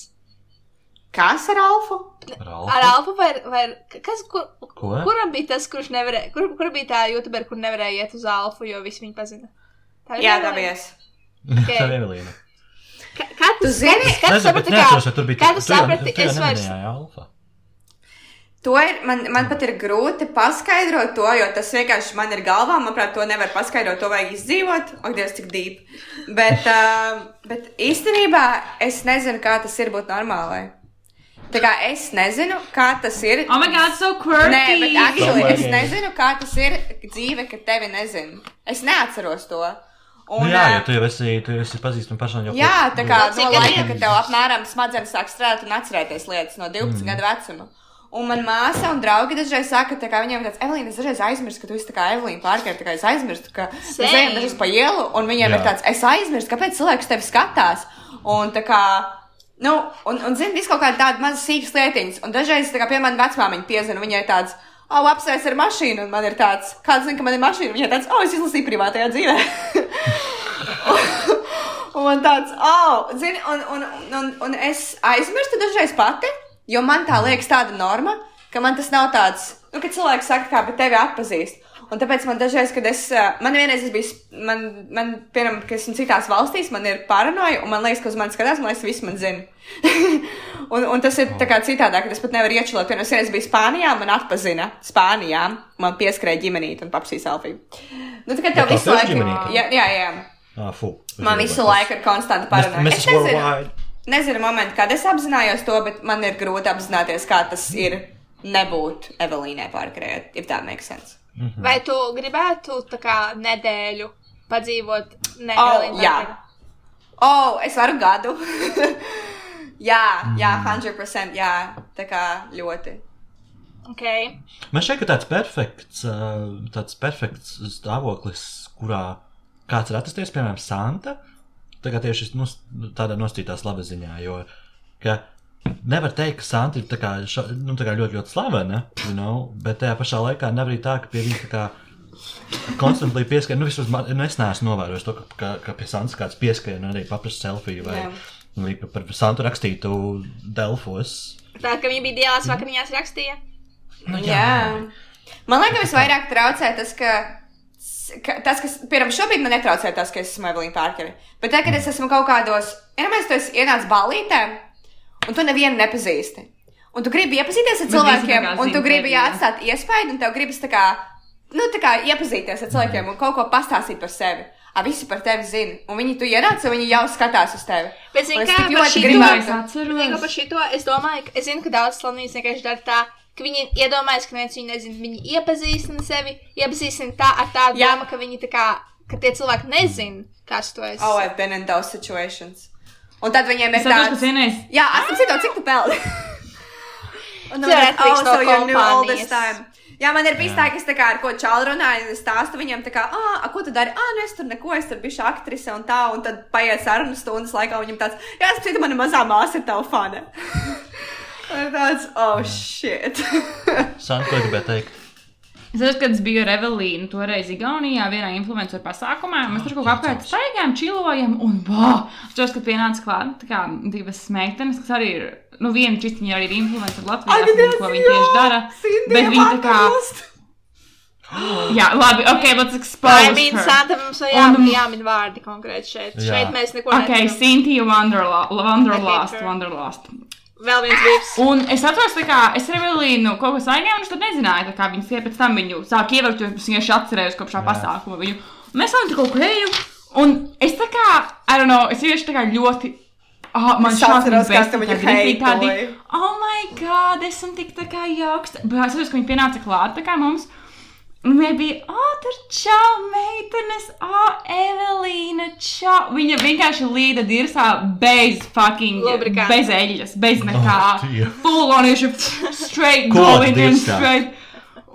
Kas ar Alfu? Ralfa? Ar Alpu vai, vai kas, kur, Ko? kuram bija tas, kurš nevarēja, kur, kur bija tā youtuber, kur nevarēja iet uz Alpu, jo visi viņu pazina? Tā Jā, tā bija es. Ok. Tā ir Evelīna. Kā, tu, zini? Kā tu saprati, kā tu saprati, es vairs. neminēji Alfa. To ir, man, man pat ir grūti paskaidrot to, jo tas vienkārši man ir galvā. Manuprāt, to nevar paskaidrot, to vajag izdzīvot. Ak, Dievs, cik dīp. Bet, uh, bet īstenībā es nezinu, kā tas ir būt normālai. Tā kā es nezinu, kā tas ir. Oh my god, so quirky! Nē, bet actually, es nezinu, kā tas ir dzīve, kad tevi nezinu. Es neatceros to. Nu, Un, jā, jo ā, tu jau esi, tu jau esi pazīstama persona. Jā, tā kā no laika, kad tev apmēram smadzenes sāk strādāt un atcerēties lietas no 12 mm. gadu vecuma. Un man māsa un draugi dažreiz saka, ka viņiem ir tāds, Evelīna, es dažreiz aizmirstu, ka tu esi tā kā Evelīna Pārkera, tā kā es aizmirstu, ka mēs ejam dažreiz pa ielu, un viņiem Jā. ir tāds, es aizmirstu, kāpēc cilvēks tevi skatās. Un tā kā, nu, un, un zini, viss kaut kāda tāda maza sīkas lietiņas. Un dažreiz, tā kā, piemēram, vecmāmiņa piezina, viņai ir tāds, oh, apsveic ar mašīnu, un man ir tāds, kāds zina, ka man ir mašīna, viņai tāds, oh, es izlasīju privātajā dzīvē. Un man tāds, oh, zini, un, un, un, un es aizmirstu dažreiz pati, jo man tā liekas tāda norma, ka man tas nav tāds, nu, kad cilvēks saka, kā, bet tevi atpazīst. Un tāpēc man dažreiz, kad es, man vienreiz es biju, man, man piemēram, ka esmu citās valstīs, man ir paranoja, un man liekas, ka uz mani skatās, man liekas, visi man zina. un, un tas ir tā kā citādāk, ka es pat nevaru iečilot. Piemēram, es biju Spānijā, man atpazina Spānijā, man pieskrēja ģimenīt un papsīja selfiju. Nu, tā kā tev visu laiku, jā, jā, jā. Ah, fu. Man visu laiku ir konstanta paranoja. Mēs esam nezinu, momentu, kad es apzinājos to, bet man ir grūti apzināties, kā tas ir nebūt Evelīnai Parkerē, if that makes sense. Vai tu gribētu tā kā nedēļu padzīvot? Ne, Oh, Evelīna jā. Oh, es varu gadu. jā, jā, 100%, jā, tā kā ļoti. Okay. Man šķiet, ka tāds perfekts, ā, tāds perfekts stāvoklis, kurā kāds ir atrasties, piemēram, Santa, tagad tieši nos, tādā nostītās labaziņā, jo, ka nevar teikt, ka Santa ir tā kā, ša, nu, tā kā ļoti, ļoti slavena, you know, bet tajā pašā laikā nevar arī tā, ka pie viņa tā kā konstantli pieskrien, nu, vismaz man, nu, es neesmu novērojis to, ka, ka, ka pie Santas kāds pieskrien un arī paprasa selfiju vai Jā. nu, par Santu rakstītu Delfos. Tā kā viņa bija diēlās vakariņās rakstīja. Nu, Jā. Man liekas, visvairāk traucē tas, ka. Ka Tas, kas, piemēram, šobrīd man netraucē tas, ka es esmu Evelīna Pārkere. Bet tagad, kad es esmu kaut kādos, iedomājieties, tu esi ienācis ballītē, un tu nevienu nepazīsti. Un tu gribi iepazīties ar cilvēkiem, un tu gribi atstāt iespēju, un tev gribas tā kā, nu, tā kā iepazīties ar cilvēkiem un kaut ko pastāstīt par sevi. A, visi par tevi zina, un viņi tu ienāc, un viņi jau skatās uz tevi. Bet, es kā par ļoti šito- gribētu- Es par šito es domāju, ka es zinu, ka daudz slavnības vienkārši dara tā, ka viņi iedomājas, ka neviens viņu nezina. Viņi iepazīstina sevi, iepazīstina tā ar tādu Jā. domu, ka viņi tā kā, ka tie cilvēki nezina, kas tu esi. Oh, I've been in those situations. Un tad viņiem ir tāds, Jā, esmu citādi, cik tu peldi. Un tad oh, so you knew all this time. Jā, man ir bijis tā, ka es tā kā ar ko čālu runāju, un es stāstu viņam, tā kā, ah, a, ko tu dari? Ah, nu es tur neko, es tur biju aktrise un tā, un tad paiet sarunu stundas laikā, un viņam tāds, jā, es citu, mana mazā māsa ir tava fane. Ir tāds, oh, shit. Santa, ko gribēju teikt? Es saprotu, kad es biju ar Evelīnu toreiz Igaunijā, vienā influenceru pasākumā. Mēs tur kaut kā apkārt staigājām, čilojam, un wow! Es saprotu, ka pienāca klāt kā divas meitenes, kas arī ir, nu, viena čistiņa arī ir influencer Latvijā, un Dievs, ko viņi tieši dara. Bet viņi tā kā. Jā, labi, ok, let's expose I mean, her. Santa mums vēl jā, Un- jāmin vārdi konkrēti šeit. Jā. Šeit mēs neko Ok, nezinām. Cynthia Wanderla- Wanderlust, I hate her. Wanderlust. Vēl viens vīrs. Un es atceros, kā es ar Evelīnu kaut ko saņēmu, un es tad nezināju, kā viņas tie pēc tam viņu sāk ievērot, jo es vienkārši atcerējos kopš šā pasākuma viņu. Un mēs vēl tur kaut ko eju, un es tā kā, I don't know, es vienkārši tā kā ļoti. Oh, man šādi atceros, kā tu viņu rītīgi tādi. Oh, my God, esam tik tā kā jauks. Bet es saprotu, ka viņi pienāca klāt tā kā mums. Un viņa bija, oh, tur čau, meitenes, oh, Evelīna, čau. Viņa vienkārši līda dirsā bez fucking, Lubrikanta. bez eļļas, bez nekā. Oh, dear. Full on, viņš ir straight going in straight.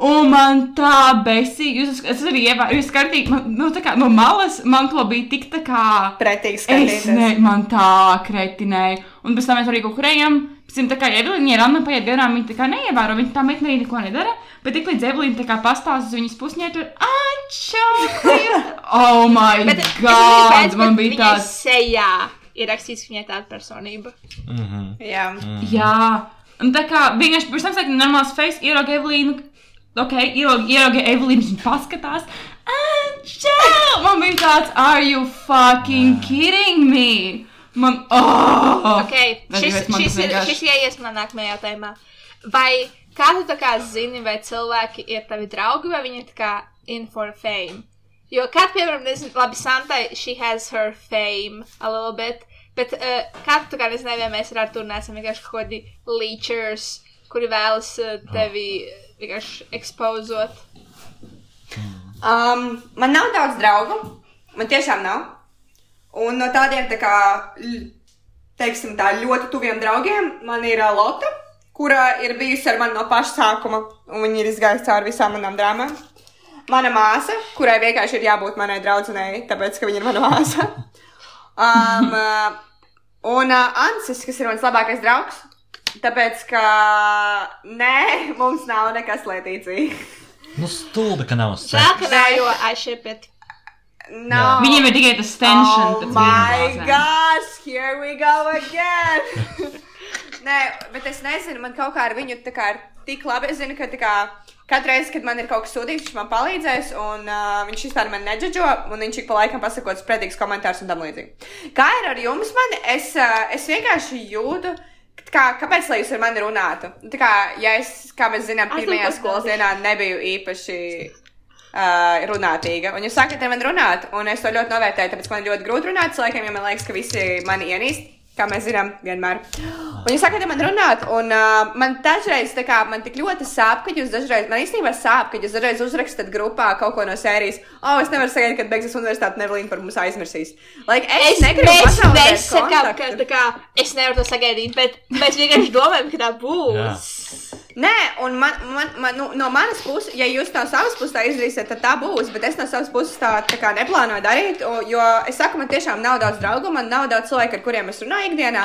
Un man tā besīja, jūs, es arī ievēroju, jūs skatījāt, man, nu, tā kā no malas, man to bija tik tā kā. Pretīgi Es skatīties. ne, man tā kretinēja. Un pēc tam mēs arī kaut kur ejam. Pēc tam tā kā Evelīna ir Anna paiet garām, viņa tā kā neievēro, viņa tā meitene arī neko nedara. Bet tik līdz Evelīna tā kā pastāsta uz viņas pusņē, tur atšaukt. Oh my Bet, god, pēc, man bija tāds. sejā ir rakstīts, ka viņai tāda personība. Mhm. Jā. Jā, un tā kā vienkārši pirms tam saka, normāls face, ierauga Evelīnu. Ok, ierauga, Evelīnu, viņa paskatās. Atšau! Man bija tāds, are you fucking kidding me? Man, oh! Okay, Nezinu, šis, man šis, ir, šis ieies manā nākamajā jautājumā. Vai kā tu tā kā zini, vai cilvēki ir tavi draugi, vai viņi ir tā kā in for fame? Jo kāda, piemēram, nezinu, labi, Santai, she has her fame a little bit, bet uh, kā tu tā kā nezināji, vai mēs ar Arturu neesam vienkārši kaut kādi leechers, kuri vēlas uh, tevi vienkārši expozot? Um, man nav daudz draugu. Man tiešām nav. Un no tādiem, tā kā, teiksim, tā ļoti tuviem draugiem, man ir Lotte, kura ir bijusi ar mani no paša sākuma, un viņa ir izgājusi cauri visām manām drāmām. Mana māsa, kurai vienkārši ir jābūt manai draudzenei, tāpēc, ka viņa ir mana māsa. Um, un uh, Ansis, kas ir mans labākais draugs, tāpēc, ka nē, mums nav nekas lietīcīgs. Nu, stulbi, ka nav ka nav, jo I No. Viņiem ir tikai tas tension. Oh my gosh, here we go again! Nē, bet es nezinu, man kaut kā ar viņu tā kā ir tik labi. Es zinu, ka kā katru reizi, kad man ir kaut kas sūdīgs, viņš man palīdzēs, un uh, viņš vispār man neģeģo, un viņš ik pa laikam pasakot spretīgs komentārs un tam līdzīgi. Kā ir ar jums, man? Es, uh, es vienkārši jūtu. Kā, kāpēc lai jūs ar mani runātu? Tā kā, ja es, kā mēs zinām, pirmajā skolas dienā nebiju īpaši uh, runātīga. Un jūs sākat ar mani runāt, un es to ļoti novērtēju, tāpēc man ļoti grūti runāt cilvēkiem, jo man liekas, ka visi mani ienīst. Kā mēs zinām, vienmēr. Un jūs sākat ar mani runāt, un uh, man dažreiz tā kā man tik ļoti sāp, ka jūs dažreiz, man īstenībā sāp, ka jūs dažreiz uzrakstat grupā kaut ko no sērijas. O, oh, es nevaru sagaidīt, kad beigsies universitāte, Nevelīna par mums aizmirsīs. Like, es, Es negribu pazaudēt nesakām, ka tā kā es nevaru to sagaidīt, bet mēs vienkārši domājam, ka tā būs. Nē, un man, man, man, nu, no manas puses, ja jūs no savas puses tā izdarīsiet, tad tā būs. Bet es no savas puses tā, tā kā neplānoju darīt. Jo es saku, man tiešām nav daudz draugu, man nav daudz cilvēku, ar kuriem es runāju ikdienā.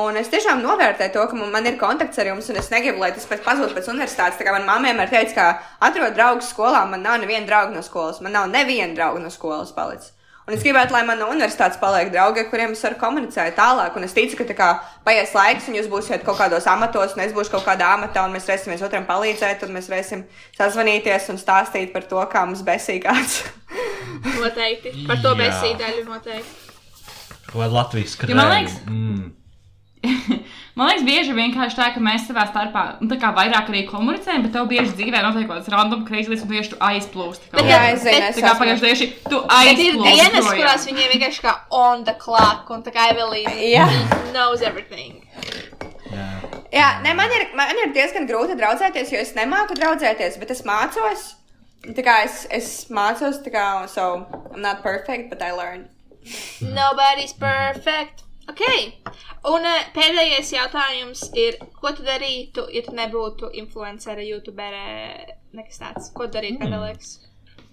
Un es tiešām novērtēju to, ka man, man ir kontakts ar jums, un es negribu, lai tas pēc pazūd pēc universitātes. Tā kā man mamma vienmēr teica, ka atrod draugus skolā, man nav neviena drauga no skolas, man nav neviena drauga no skolas palicis. Un es gribētu, lai man no universitātes paliek draugi, ar kuriem es varu komunicēt tālāk. Un es ticu, ka tā kā paies laiks, un jūs būsiet kaut kādos amatos, un es būšu kaut kādā amatā, un mēs varēsim viens otram palīdzēt, un mēs varēsim sazvanīties un stāstīt par to, kā mums besīk kāds. Noteikti. Par to Jā. besīju daļu noteikti. Vai Latvijas Jo man krēsls? liekas- Mm. Man liekas, bieži vienkārši tā, ka mēs savā starpā nu, tā kā vairāk arī komunicējam, bet tev bieži dzīvē notiek kaut kāds random kreislis, un tieši tu aizplūsti. Jā, kā. es zinu, bet- es Tā kā pagājušajā tieši tu Bet ir aizplūsti. dienas, projām. kurās viņiem vienkārši kā on the clock, un tā kā Evelīna Jā. knows everything. Jā. Jā, ne, man ir, man ir diezgan grūti draudzēties, jo es nemāku draudzēties, bet es mācos. Tā kā es, es mācos, tā kā, so I'm not perfect, but I learn. Nobody's perfect. Ok. Un uh, pēdējais jautājums ir, ko tu darītu, ja tu nebūtu influencere, youtubere, nekas tāds? Ko tu darītu, tev liekas?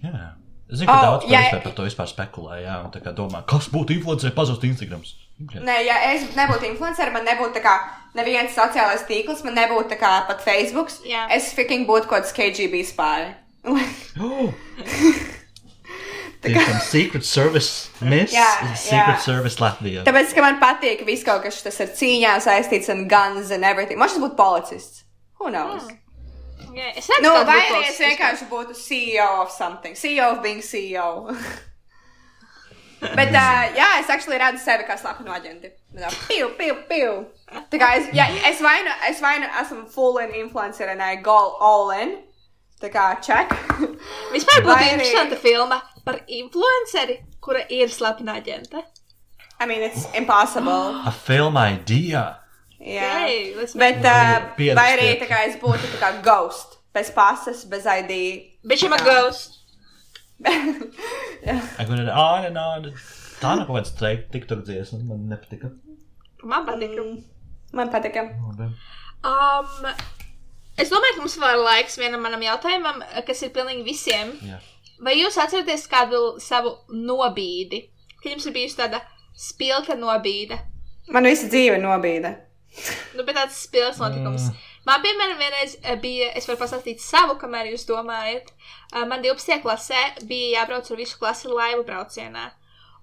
Jā. Es zinu, ka Oh, daudz jā. yeah. par to vispār spekulē, jā, un tā kā domā, kas būtu influencer pazust Instagrams. Nē, ja es nebūtu influencer, man nebūtu tā kā neviens sociālais tīkls, man nebūtu tā kā pat Facebook. Jā. Es fucking būtu kaut kāds KGB spāri. Oh! Tiešām Secret Service Miss, Jā, Secret jā. Service Latvijā. Tāpēc, ka man patīk viss kaut kas, tas ar cīņām saistīts un guns and everything. Man šis būtu policists. Who knows? Jā, Es redzu, Nu, vai būtu arī es vienkārši būtu CEO of something. CEO of being CEO. Bet, uh, jā, es actually redzu sevi kā slepenu aģenti. Piu, piu, piu. Tā kā es, jā, es vai nu, es vai nu esmu full in influencer un I go all in. Tā kā check. Vispār būtu interesanta filma par influenceri, kura ir slepena aģente. I mean, it's impossible. A film idea. Jā. Hey, let's Bet, uh, vai arī tā kā es būtu tā kā ghost. Bez pasas, bez ID. Bitch, I'm a Jā. ghost. Ak, un āna, āna. Tā nav kaut kāds teikt, tik tur dziesma, man nepatika. Man patīk. Man patika. Um, es domāju, ka mums vēl ir laiks vienam manam jautājumam, kas ir pilnīgi visiem. Jā. Vai jūs atceraties kādu savu nobīdi? Kad jums ir bijusi tāda spilgta nobīde? Man visa dzīve nobīda. Nu, bet tāds spilgts notikums. Mm. Man, piemēram, vienreiz eh, bija, es varu pastāstīt savu, kamēr jūs domājat. Eh, Man 12. klasē bija jābrauc ar visu klasi laivu braucienā.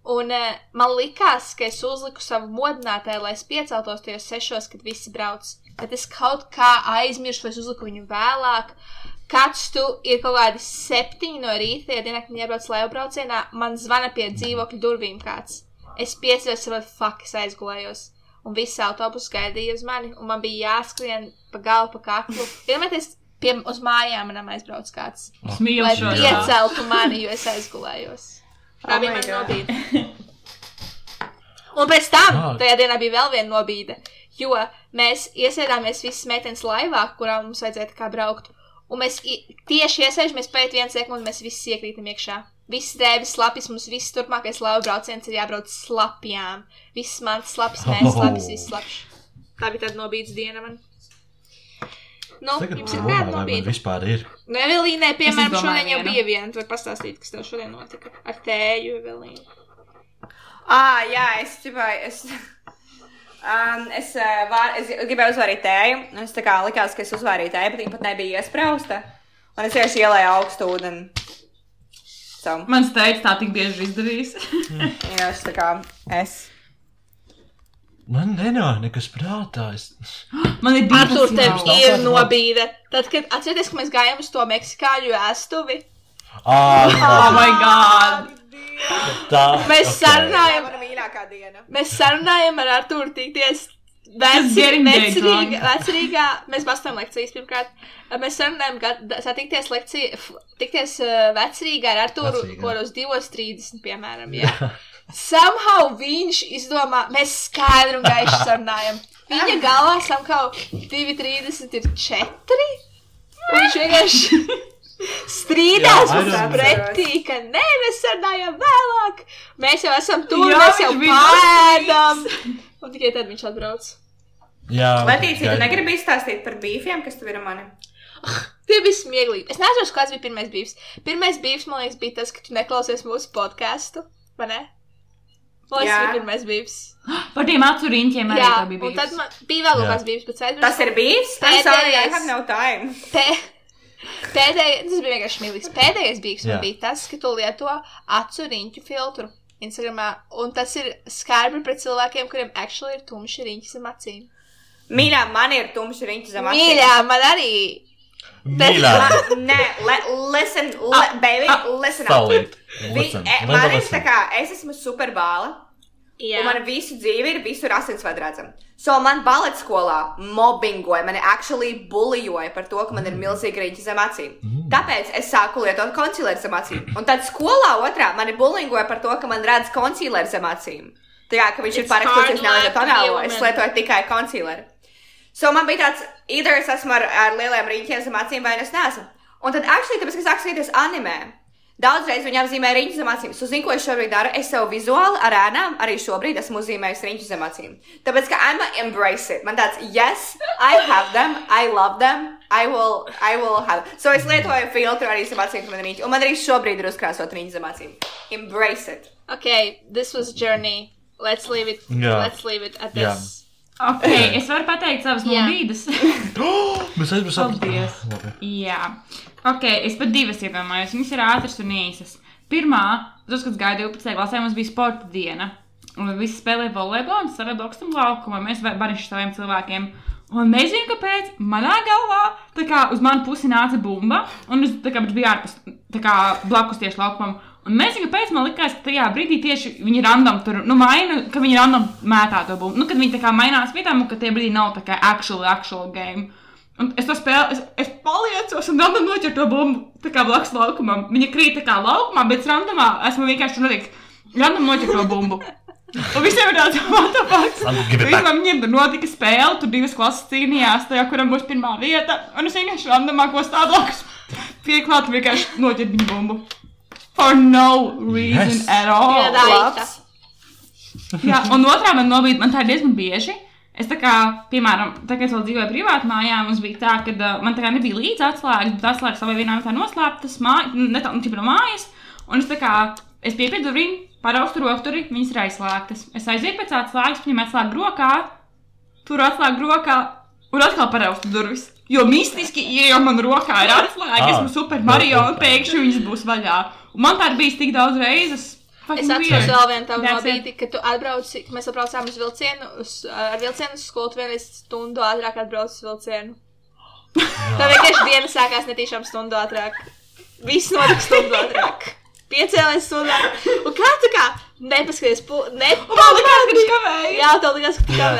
Un uh, man likās, ka es uzliku savu modinātāju, lai es pieceltos tajos sešos, kad visi brauc. Bet es kaut kā aizmirsu, vai es uzliku viņu vēlāk. Kāds tu ir kaut kādi septiņi no rīta, ja dienā, kad jābrauc laivu braucienā, man zvana pie dzīvokļa durvīm kāds. Es pieceļos, saprotu, fuck, es aizgulējos. Un viss autobus gaidīja uz mani, un man bija jāskrien pa galu, pa kaklu. Vienmēr pie uz mājām manam aizbrauc kāds. Es mīlu Lai pieceltu mani, jo es aizgulējos. Tā Oh bija mana nobīde. Un pēc tam, Ah. tajā dienā bija vēl viena nobīde, jo mēs iesēdāmies visas meitenes laivā, kurā mums vajadzēja kā braukt. Un mēs tieši iesēžamies pēc vienas sekundes, mēs visi iekrītam iekšā. Viss drēbes slapjas, mums viss turpmākais laivu brauciens ir jābrauc slapjām. Viss mans slapjas, mēs slapjas, viss slapjas. Tā bija tāda nobīdes diena man. Nu, Tagad jums ir kāda nobīde? vispār ir. Nu, Evelīnai, piemēram, šodien jau vienu. bija viena. Tu vari pastāstīt, kas tev šodien notika ar tēju, Evelīnu. Ah, jā, es gribēju. Es, um, es, uh, vār, es gribēju uzvārīt tēju. Es tā kā likās, ka es uzvārīju tēju, bet viņa pat nebija iesprausta. Un es vienkārši ielēju augstu ūdeni. So, Mans teica, tā tik bieži ir izdarījis. jā, es tā kā es. Man nenāk nekas prātā. Es... Man ir divas tev Jums nav ir nobīde. Tad, kad atcerieties, ka mēs gājām uz to meksikāļu ēstuvi, Ah, Oh my god! Tā. mēs ok. sarunājām, mana mīļākā diena. mēs sarunājām ar Arturu tikties. Vecrīgā, vecrīgā, mēs bastojam lekcijas pirmkārt. Mēs sarunājām, ka satikties lekcija, tikties uh, vecrīgā ar Vecrīgā. ko uz 2.30, piemēram, jā. Somehow viņš izdomā, mēs skaidri un gaiši sarunājam. Viņa galvā somehow 2.30 ir 4. Un viņš vienkārši strīdās mums pretī, ka nē, mēs sarunājam vēlāk. Mēs jau esam tur, Jā, mēs jau pēdām. Un tikai tad viņš atbrauc. Jā, Latīcija, tu negribi izstāstīt par bīfiem, kas tev ir mani? Tie bija smieklīgi. Es nezinu, kāds bija pirmais bijis. Pirmais bijis, man liekas, bija tas, ka tu neklausies mūsu podkāstu. Vai ne? Man liekas, tas bija pirmais bijis. Par tiem acu riņķiem arī Jā, bija un tad bija vēl kaut kāds bijis, bet es Tas ir bijis? I'm sorry, I Pēdējais. Pēdējais, tas bija vienkārši smieklīgs. Pēdējais bijis man bija tas, ka tu lieto acu riņķu filtru Instagramā. Un tas ir skarbi pret cilvēkiem, kuriem actually ir tumši riņķi zem acīm. Mīļā, man ir tumši riņķi zem acīm. Mīļā, man arī. Mīļā. Nē, le, listen, le, baby, listen. up. Salīt. Vi, Listen, e, man ir listen. tā kā, es esmu superbāla. Jā, Un man visu dzīvi ir visur asinsvadu redzama. So man baleta skolā mobbingoja, mani actually bullyjoja par to, ka man ir milzīgi riņķi zem acīm. Tāpēc es sāku lietot konsileru zem acīm. Un tad skolā otrā mani bullyingoja par to, ka man redz konsileru zem acīm. Tā kā ka viņš ir It's parakstīts, hard es nelietoju life to be a tonālo, woman. es lietoju tikai konsileru. So man bija tāds, either es esmu ar, ar lieliem riņķiem zem acīm, vai es neesmu. Un tad, actually, tāpēc, ka es sāku skatīties anime, daudzreiz viņi apzīmē riņķus zem acīm. So, zinu, ko es šobrīd daru. Es sev vizuāli ar ēnām arī šobrīd esmu uzzīmējis riņķus zem acīm. Tāpēc, ka I'm embrace it. Man tāds, yes, I have them, I love them, I will, I will have. So, es lietoju filtru arī zem acīm, man ir riņķi. Un man arī šobrīd ir uzkrāsot riņķi zem acīm. Embrace it. ok, this was journey. Let's leave it. Jā. Let's leave it at this. Ok, es varu pateikt savas Jā. nobīdes. Mēs aizmirsām. Paldies. Labi. Jā, ok, es pat divas iedomājos. Viņas ir ātras un īsas. Pirmā, tas, kad gāja 12. klasē, mums bija sporta diena. Un visi spēlēja volejbolu un savā blakus tam laukumā. Mēs bariši saviem cilvēkiem. Un nezinu, kāpēc manā galvā tā kā uz manu pusi nāca bumba, un es tā kā biju ārpus, tā kā blakus tieši laukumam. Un nezinu, kāpēc man likās, ka tajā brīdī tieši viņi random tur, nu, maina, ka viņi random mētā to bumbu. Nu, kad viņi tā kā mainās vietām, un ka tie brīdī nav tā kā actual, actual game. Un es to spēlēju, es, es paliecos un random noķeru to bumbu, blakus laukumam. Viņa krīt tā kā laukumā, bet es randomā esmu vienkārši notiek, random noķeru to bumbu. Un visiem ir tāds, back. Visam viņiem tur notika spēle, tur divas klases cīnījās, tajā, kuram būs pirmā vieta. Un es vienkārši randomā ko stāvoklis pieklāt, vienkārši noķert viņu bumbu. For no reason Yes. at all. Jā, tā ir. Jā, un otrā man nobīda, man tā ir diezgan bieži. Es tā kā, piemēram, tā kā es vēl dzīvoju privāti mājā, mums bija tā, ka uh, man tā kā nebija līdzi atslēgas, bet atslēgas savā vienā vietā noslēptas, māj, ne tā, nu, no mājas. Un es tā kā, es piepiedu durvīm, paraustu rokturi, viņas ir aizslēgtas. Es aizietu pēc atslēgas, viņam atslēgu rokā, tur atslēgu rokā un atkal paraustu durvis. Jo mistiski, ja jau man rokā ir atslēga, Ah, esmu super Mario un pēkšņi viņas būs vaļā. Un man tā ir bijis tik daudz reizes. Es atceros vēl vienu tādu nobīdi, kad tu atbrauci, ka mēs atbraucām uz vilcienu, uz, ar vilcienu skolu, tu vienreiz stundu ātrāk atbrauc uz vilcienu. Tā vienkārši diena sākās netīšām stundu ātrāk. Viss notika stundu ātrāk. Piecēlēs stundu ātrāk. Un kā tu kā nepaskaties, pu... ne... Un man likās, ka viņš kavēja. Jā, tev likās, ka tu Jā.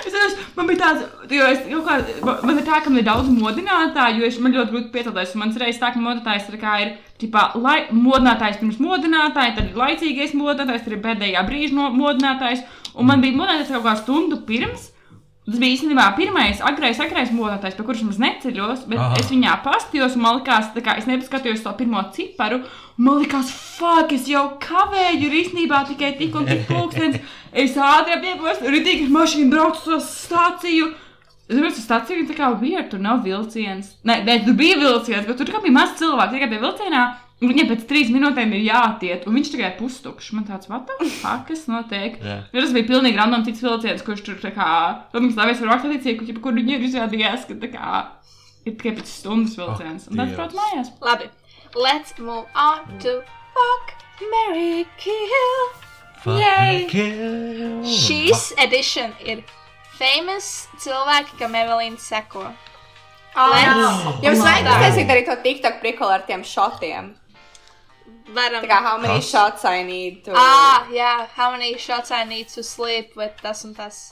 Es atceros, man bija tāds, jo es kaut kā, man- ir tā, ka man ir daudz modinātāju, jo es, man ļoti grūti piecelties. Mans reizes tā, ka modinātājs ir, kā ir, tipā, lai, modinātājs pirms modinātāja, tad ir laicīgais modinātājs, tad ir pēdējā brīža no- modinātājs. Un man bija modinātājs kaut kā stundu pirms. Tas bija īstenībā pirmais, agrais, agrais modinātājs, pie kuras es neceļos, bet Aha. Es viņā pastījos, un man likās, kā es nepaskatījos to pirmo ciparu, man likās, fuck, es jau kavēju, ir īstenībā tikai tik un tik pulkstens. Es ātri piepos, rītīgi mašīna brauc uz to stāciju. Es domāju, ka stācija ir tā kā vieta, tur nav vilciens. Nē, nē, tur bija vilciens, bet tur kā bija maz cilvēku, tikai tajā vilcienā. un Viņam pēc trīs minūtēm ir jātiet, un viņš tikai pustukšs. Man tāds, what the fuck, kas notiek? Jo tas bija pilnīgi random cits vilciens, kurš tur tā kā, protams, stāvēs ar vakaritīciju, kur, kur viņi ir izrādījās, ka tā kā ir tikai pēc stundas vilciens. Un tad, Dievs. protams, mājās. Labi, let's move on to fuck, Mary Kill. Fuck Yay. kill. Šīs edition ir famous cilvēki, kam Evelīna seko. Oh, no. Jums vajag tā. taisīt arī to TikTok prikolu ar tiem šotiem. Varam. Tā kā, how many Kas? shots I need to... Ah, jā, how many shots I need to sleep with tas un tas.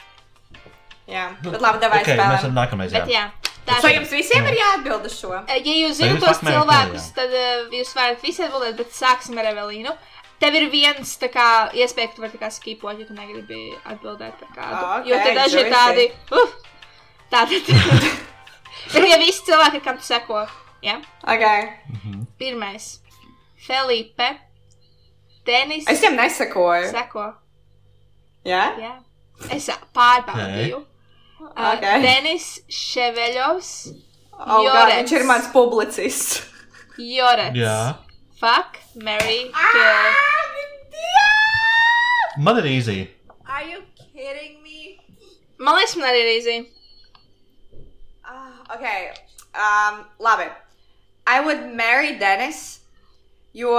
Jā, bet labi, davai Ok, mēs varam nākamreiz. Bet Jā. jā, tā So ir. jums visiem ir jāatbild uz šo? Ja jūs jūs tos cilvēkus, jā? tad uh, jūs varat visi atbildēt, bet sāksim ar Evelīnu. Tev ir viens, tā kā, iespēja, ka tu vari tā kā skipot, ja tu negribi atbildēt par kādu. Ah, ok, jo te daži ir tādi, uh, tātad. bet ja visi cilvēki, kam tu seko, jā. Ok. Pirmais. Felipe. Denis. Es viņam nesakoju. Seko. Jā? Jā. Es pārbaudīju. Uh, Ok. Denis Ševeļovs. Oh, God, Jorens. viņš ir mans publicists. Jorets. Jā. Fuck, Mary, kill. Man ir easy. Are you kidding me? Man liekas, man arī ir īsi. Ah, ok. Um, labi. I would marry Dennis. Jo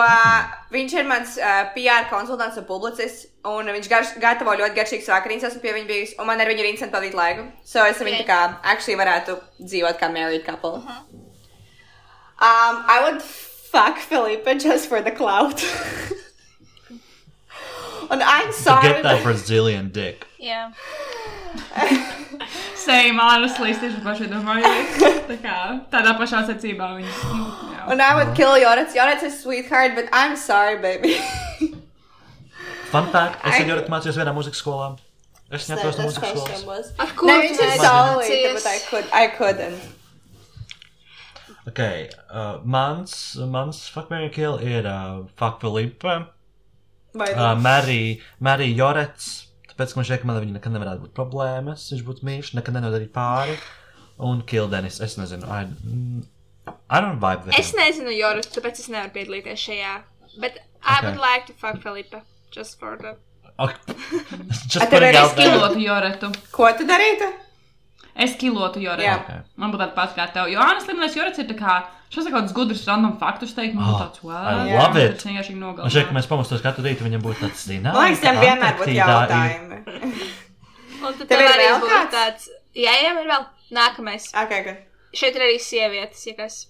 viņš ir mans uh, PR konsultants un publicists, un viņš garš, gatavo ļoti garšīgas vakariņas, esmu pie viņa bijis, un man ar viņu ir interesanti pavadīt laiku. So es ar viņu tā kā actually varētu dzīvot kā married couple. Um, I would fuck Felipe just for the clout. and I'm To sorry. get that Brazilian dick. Jā. Same, honestly, es tieši pašai domāju. Tā kā tādā pašā secībā viņas. Nu. And I would kill Jorets. Jorets is sweetheart, but I'm sorry, baby. Fun fact, es I- ar Jorku mācījos vienā mūzikas skolā. Es viņu no mūzikas was. Ar No, kuru viņš ir mācījies? but I could, I couldn't. Ok, uh, mans, mans fuck Mary Kill ir uh, fuck Filipa, Vai uh, Mary, Mary Jorets, tāpēc, ka man šķiet, ka man ar viņu nekad nevarētu būt problēmas, viņš būtu mīļš, nekad nenodarīja pāri, un Kill Dennis, es nezinu, I, I don't vibe with Es him. nezinu, Joru, tāpēc es nevaru piedalīties šajā. Bet I Okay. would like to fuck Felipe. Just for the. Okay. Just A tev putting arī out there. Kilotu Joretu. Ko tu darītu? Es kilotu. Jā. Okay. Man būtu tāda pati kā tev. Jo, man liekas, Jorets ir tā kā, šos ir kaut kāds gudrs random faktus teikt, man Oh, būtu tāds, wow. I love it. Es vienkārši Man nogalināju. šķiet, ka mēs pamostos katru rītu, viņam būtu tāds zināms. Man liekas, viņam vienmēr būtu jautājumi. Un tad Tev ir vēl kāds? tāds. Jā, jā, ir vēl. Nākamais. Ok, ok. Šeit ir arī sievietes, ja kas.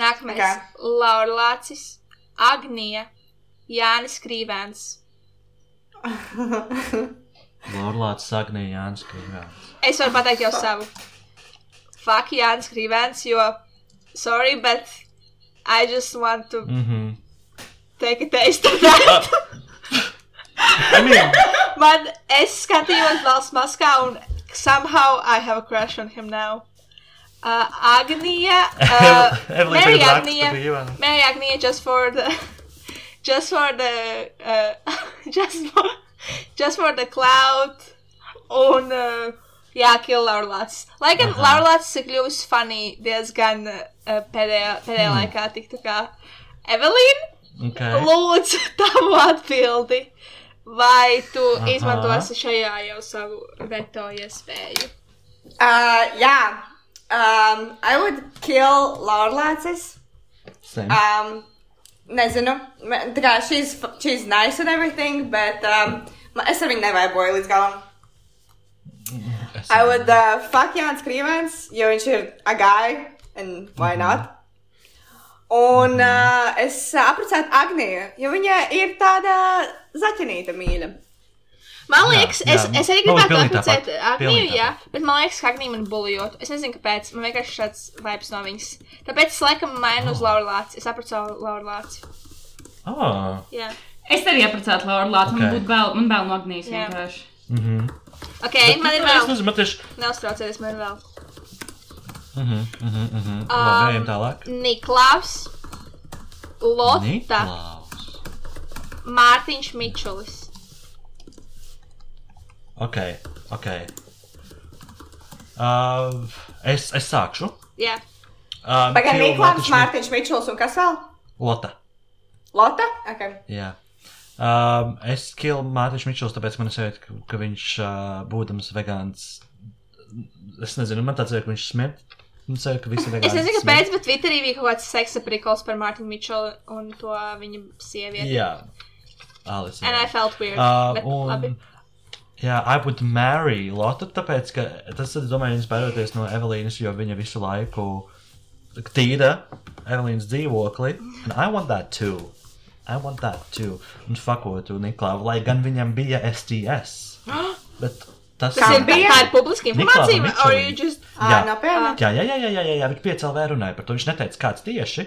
Nākamais. Ok. Laura Lācis, Agnija, Jānis Krīvēns. Lorlāts Sagnija Jānis Krīvēns. Es varu pateikt jau savu. Fuck Jānis Krīvēns, jo. Sorry, but I just want to Mhm. take a taste of that. I mean, Man, es skatījos valsts maskā un somehow I have a crush on him now. Uh, Agnija, uh, Evelīna Mary tagad raksta Agnija, brīvā. Mary Agnija just for the, just for the, uh, just for, just for the cloud un, uh, jā, kill Laura Lats. Lai gan Aha. Laura Lats ir kļuvusi funny diezgan uh, pēdējā, pēdējā Hmm. laikā, tik tā kā Evelīna. Okay. Lūdzu, tavu atbildi. Vai tu Aha. izmantosi šajā jau savu veto iespēju? Uh, yeah. Um, I would kill. Same. Um, nezinu. Tā kā she's, f- she's nice and everything, but um, es ar viņu nevaiboju līdz galam. Es- I would uh, fuck Jānis Krīvens, jo viņš ir a guy, and why not? Un uh, es uh, apprecētu Agniju, jo viņa ir tāda zaķenīta mīļa. Man Jā, liekas, jā. es, es arī gribētu apprecēt. Agniju, jā, bet man liekas, ka Agnija man bulijot. Es nezinu, kāpēc. Man vienkārši šāds vibes no viņas. Tāpēc es laikam mainu uz Laura Lāci. Es apprecēju Laura Lāci. Oh. Jā. Es arī apprecētu Laura Lāci. Man Ok. būtu bail, man bail no Agnijas Jā. vienkārši. Mhm. Ok, man ir Es vēl. nezinu, man tieši. Neuztraucieties, man ir vēl. Mhm, mhm, mhm. Um, Labi, ejam tālāk. Niklaus, Lotta, Niklaus. Mārtiņš Mičulis. Ok, ok. Uh, es, es sākšu. Jā. Um, Pagaid, kill Niklāns, Mārtiņš Mičels un kas vēl? Lota. Lota? Okay. Jā. Um, es killu Mārtiņš Mičels, tāpēc man ir ka, ka viņš, uh, būdams vegāns, es nezinu, man tāds ir, ka viņš smird. Es nezinu, kāpēc, bet Twitterī bija kaut kāds seksa prikals par Mārtiņu Mičelu un to viņa sievieti. Jā. Alice, And jā. I felt weird. Uh, bet labi. un, jā, I would marry Lotu, tāpēc, ka tas, es domāju, inspirēties no Evelīnas, jo viņa visu laiku tīra Evelīnas dzīvokli. And I want that too. I want that too. Un fakotu Niklāvu, lai gan viņam bija STS. Bet tas Tas ir, bija? informācija, Niklāva or Mičeli. you just... Jā. Uh, Nopietni. Jā, jā, jā, jā, jā, jā, jā. viņš piecēlā runāja par to. Viņš neteica, kāds tieši,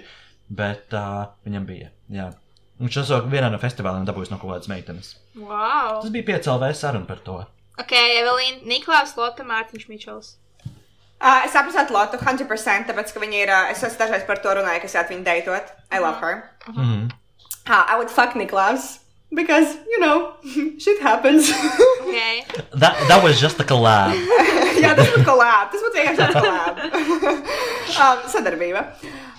bet uh, viņam bija. Jā. Viņš esot vienā no festivāliem dabūjis no kaut kādas meitenes. Wow. Tas bija piecēlā saruna par to. Ok, Evelīna, Niklaus, Lota, Mārtiņš Mičels. Uh, es saprotu Lotu 100%, tāpēc, ka viņa ir, uh, es esmu dažreiz par to runāju, kas jāat viņu deitot. I love her. Mm -hmm. Uh, I would fuck Niklaus. Because, you know, shit happens. Ok. that, that was just a collab. Jā, tas būtu kolāb. Tas būtu vienkārši tāds kolāb. um, sadarbība.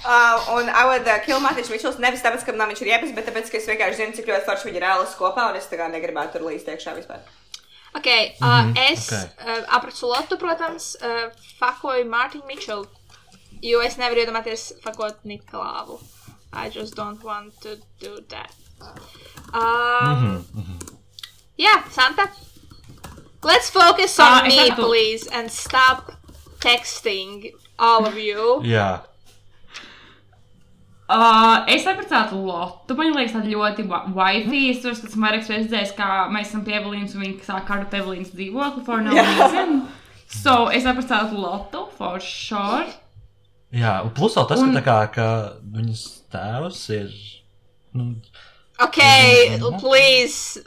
Uh, un I would uh, kill Mārtiņš Mičels nevis tāpēc, ka man viņš ir iepis, bet tāpēc, ka es vienkārši zinu, cik ļoti forši viņi ir reāli kopā, un es tā kā negribētu tur līdz iekšā vispār. Ok, uh, es ok. uh, apracu Lotu, protams, uh, fakoju Mārtiņu Mičelu, jo es nevaru iedomāties fakot Niklāvu. I just don't want to do that. Um, Jā, Santa. Let's focus on Ah, es me, saprotu. please, and stop texting all of you. Jā, Uh, es apprecētu Lotu. Man liekas, tā ļoti wifi. Es tur esmu vairākas reizes redzējis, kā mēs esam pie Evelīnas un viņa sāk kādu Evelīnas dzīvokli for no reason. So es apprecētu Lotu for sure. jā. un plus vēl tas, Un- ka, tā kā, ka viņas tēvs ir. Nu, Okay, Mhm. please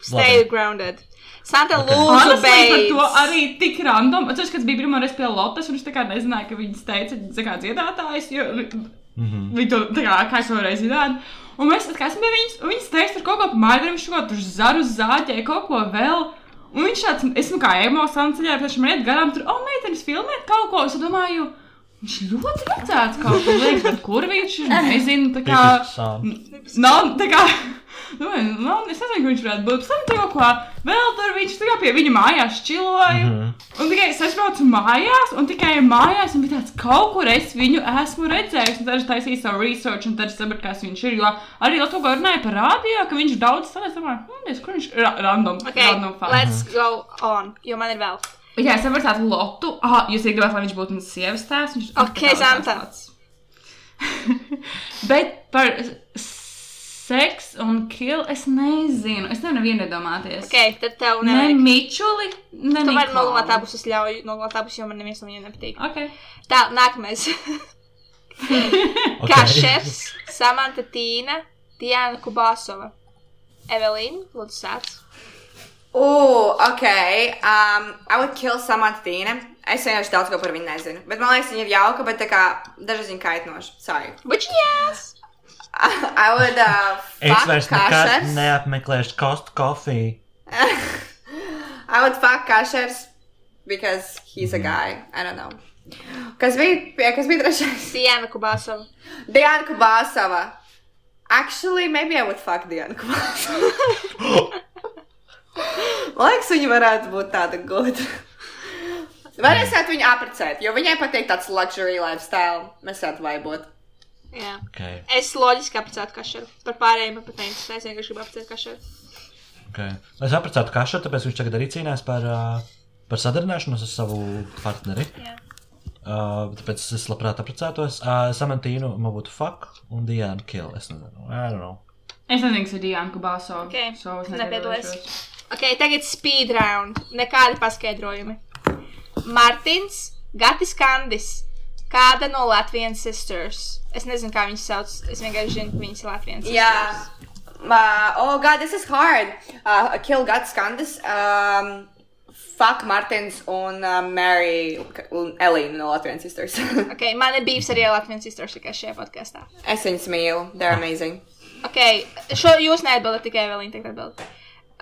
stay Labi. grounded. Santa Okay. lūdzu, beidz. to arī tik random. Tas, kad bija pirmā reize pie Lotas, un viņš tā kā nezināja, ka viņas teica, zina, kā dziedātājs, jo mhm. viņi to, tā kā, kā es varēju zināt. Un mēs tā kā esam pie viņas, un viņas teica par kaut ko kaut ko tur zaru zāģēja, kaut ko vēl. Un viņš tāds, esmu kā emocionāls ceļā, pēc tam iet garām, tur, oh, meitenes filmēt kaut ko. Es domāju, viņš ļoti vecāks kaut ko liekas, bet kur viņš ir, nezinu, tā kā. Nav tā kā. Nu, nu, es nezinu, ka viņš varētu būt. Tur kaut ko vēl tur viņš tikai pie viņa mājās čiloja. Mm -hmm. Un tikai es aizbraucu mājās, un tikai mājās, un bija tāds, kaut kur es viņu esmu redzējis. Un tad es taisīju savu research, un tad es sapratu, kas viņš ir. Jo arī Latvijā runāja par rādio, ka viņš daudz strādā. Es domāju, hmm, kur viņš ir ra random. Okay, random fact. let's go on, jo man ir vēl. Jā, es saprotu tādu lotu. Ah, jūs gribētu, lai viņš būtu mans sievas tēvs. Viņš Ok, Zanta. Bet par seksu un kill es nezinu. Es nevaru nevienu iedomāties. Ok, tad tev Ne nevajag. Mičuli, ne Tu vari nogalāt abus, es ļauju nogalāt abus, jo man neviens no viņiem nepatīk. Ok. Tā, nākamais. Okay. Kašers, Samanta Tīna, Diana Kubāsova. Evelīna, lūdzu, sāc. Ooh, ok. Um, I would kill someone Tīna. Es vienkārši daudz ko par viņu nezinu. Bet man liekas, viņa ir jauka, bet tā kā dažas viņa kaitinoša. Sorry. Bučiņās! I would uh, Es fuck vairs nekad neapmeklēšu kostu kofiju. I would fuck kašers because he's a guy. I don't know. Kas bija, kas bija trešais? Diana Kubāsova. Diana Kubāsova. Actually, maybe I would fuck Diana Kubāsova. Man liekas, viņa varētu būt tāda es varētu viņu apprecēt, jo viņai patīk tāds luxury lifestyle. Mēs varētu vaibot. Jā. Okay. Es loģiski apcētu Kašeru. Par pārējiem man pat neinteresē. Es vienkārši gribu apcēt Kašeru. Okay. Es apprecētu kašu, tāpēc viņš tagad arī cīnās par, uh, par sadarināšanos ar savu partneri. Jā. Uh, tāpēc es labprāt apprecētos. Uh, Samantīnu man būtu fuck un Diana kill. Es nezinu. I don't know. Es nezinu, kas ir Diana Kubāso. Ok, so es nepiedalies. nepiedalīšos. Ok, tagad speed round. Nekādi paskaidrojumi. Martins, Gatis Kandis, kāda no Latvijas sisters. Es nezinu, kā viņas sauc. Es vienkārši zinu, ka viņas ir Latvijas sisters. Yeah. Uh, oh god, this is hard. Uh, kill Guts Candice. Um, fuck Martins un uh, Mary un Elīna no Latvijas Sisters. Ok, man ir bijis arī ar Latvijas sisters tikai šajā podkāstā. es viņus mīlu. They're amazing. Ok, šo jūs neatbildat tikai Evelīna tagad atbild.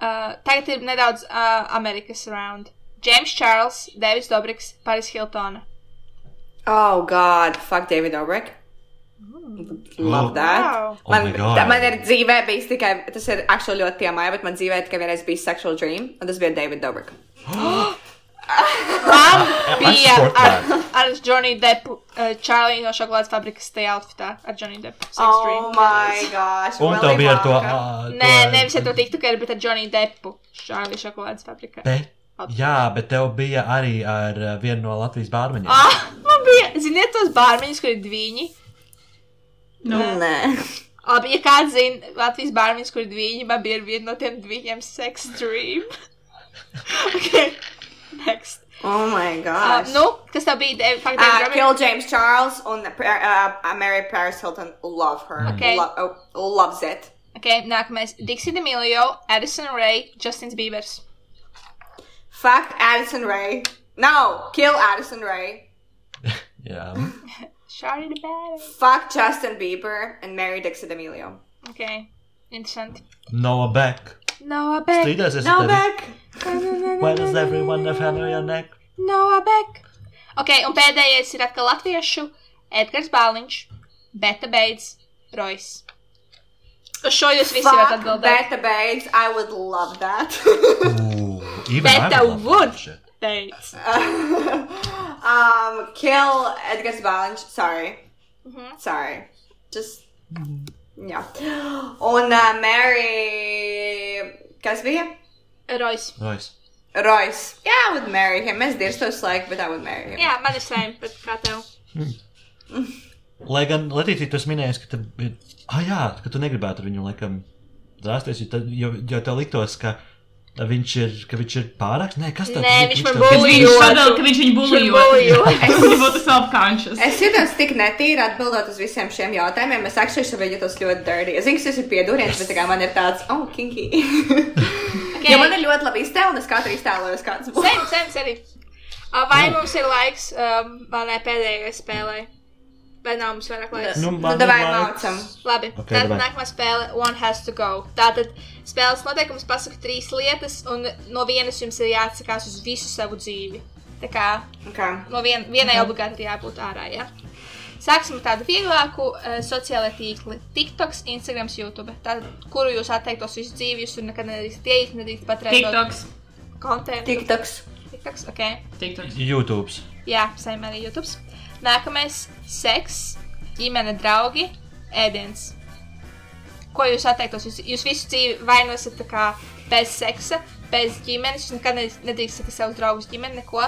Uh, tagad ir nedaudz uh, Amerikas round. James Charles, Davids Dobriks, Paris Hiltona. Oh god, fuck David Dobrik. Love that. Wow. Oh Man, my God. tā, man ir dzīvē bijis tikai, tas ir actually ļoti tiemāja, bet man dzīvē tikai vienreiz bija sexual dream, un tas bija David Dobrik. Man bija ar, ar Johnny Deppu, uh, Charlie no šokolādes fabrikas tajā outfitā ar Johnny Deppu. Sex Oh my gosh. Un tev bija ar to. Uh, Nē, nevis ar to tiktukeru, bet ar Johnny Deppu. Charlie šokolādes fabrikā. Bet, jā, bet tev bija arī ar uh, vienu no Latvijas bārmeņiem. Ah, man bija, ziniet, tos bārmeņus, kur ir dviņi. Nē. Labi, ja kāds zina Latvijas bārmeņus, kur ir dviņi, man bija ar vienu no tiem dviņiem sex dream. ok, next. Oh my Uh, gosh. nu, kas tev bija? David- fuck, Uh, David Dobrik? kill James Charles and uh, Mary Paris Hilton. Love her. Okay. Lo- oh, loves it. Ok, nākamais. Dixie D'Amelio, Addison Ray, Justins Biebers. Fuck Addison Ray. No, kill Addison Ray. Jā. Shari the Bad. Fuck Justin Bieber and marry Dixie D'Amelio. Ok, interesanti. Noah Beck. Noah Beck. Strīdēsies No ar tevi. back. Why does everyone have hair on your neck? Noah Beck. Ok, un pēdējais ir atkal latviešu. Edgars Bāliņš, Beta Beidz, Rojas. Uz šo jūs visi varat Fuck atbildēt. Beta Babes. I would love that. Ooh, even I Beta would love would. that shit. Beidz. um, kill Edgar Balance. Sorry. Mhm. Sorry. Just. Yeah. Un uh, marry. Kas bija? Rojas. Royce. Royce. Yeah, I would marry him. Mēs dirstos like, but I would marry him. Jā, man ir sēm, bet kā tev? Lai gan Latīcija, tu esi minējis, ka, tev ah, jā, ka tu negribētu ar viņu laikam drāsties, jo, tad, jo, jo tev liktos, ka viņš ir, ka viņš ir pārāk. Nē, kas Nē, ir? viņš man bully. Viņš viņš viņu bulījo. Viņš būtu self-conscious. Es jutos tik netīri atbildot uz visiem šiem jautājumiem. Es actually sevi jūtos ļoti dirty. Es zinu, ka tas ir pieduriens, bet tā kā man ir tāds, oh, kinky. Okay. jo man ir ļoti labi iztēle, un es katru iztēlojos, kāds būs. Sēm, sēm, sēm. Vai mums ir laiks um, manai pēdējai spēlei? Vai nav mums vairāk laiks? Nu, Nu, davai maucam. Labi, Ok, okay, tad nākamā spēle One has to go. Tātad spēles noteikums pasaka trīs lietas, un no vienas jums ir jāatsakās uz visu savu dzīvi. Tā kā Okay. no vien, vienai obligāti ir jābūt ārā. Ja? Sāksim ar tādu vieglāku uh, sociālo tīklu. TikToks, Instagrams, YouTube. Tātad, kuru jūs atteiktos visu dzīvi, jūs tur nekad nedrīkstat ieiet, nedrīkstat patērēt. TikToks. kontentu. TikToks. TikToks, ok. TikToks. YouTube. Jā, saim arī YouTube. Nākamais - seks, ģimene, draugi, ēdiens. Ko jūs atteiktos? Jūs, jūs visu dzīvi vai nu esat tā kā bez seksa, bez ģimenes, jūs nekad ne- nedrīkstat ar savus draugus ģimeni, neko.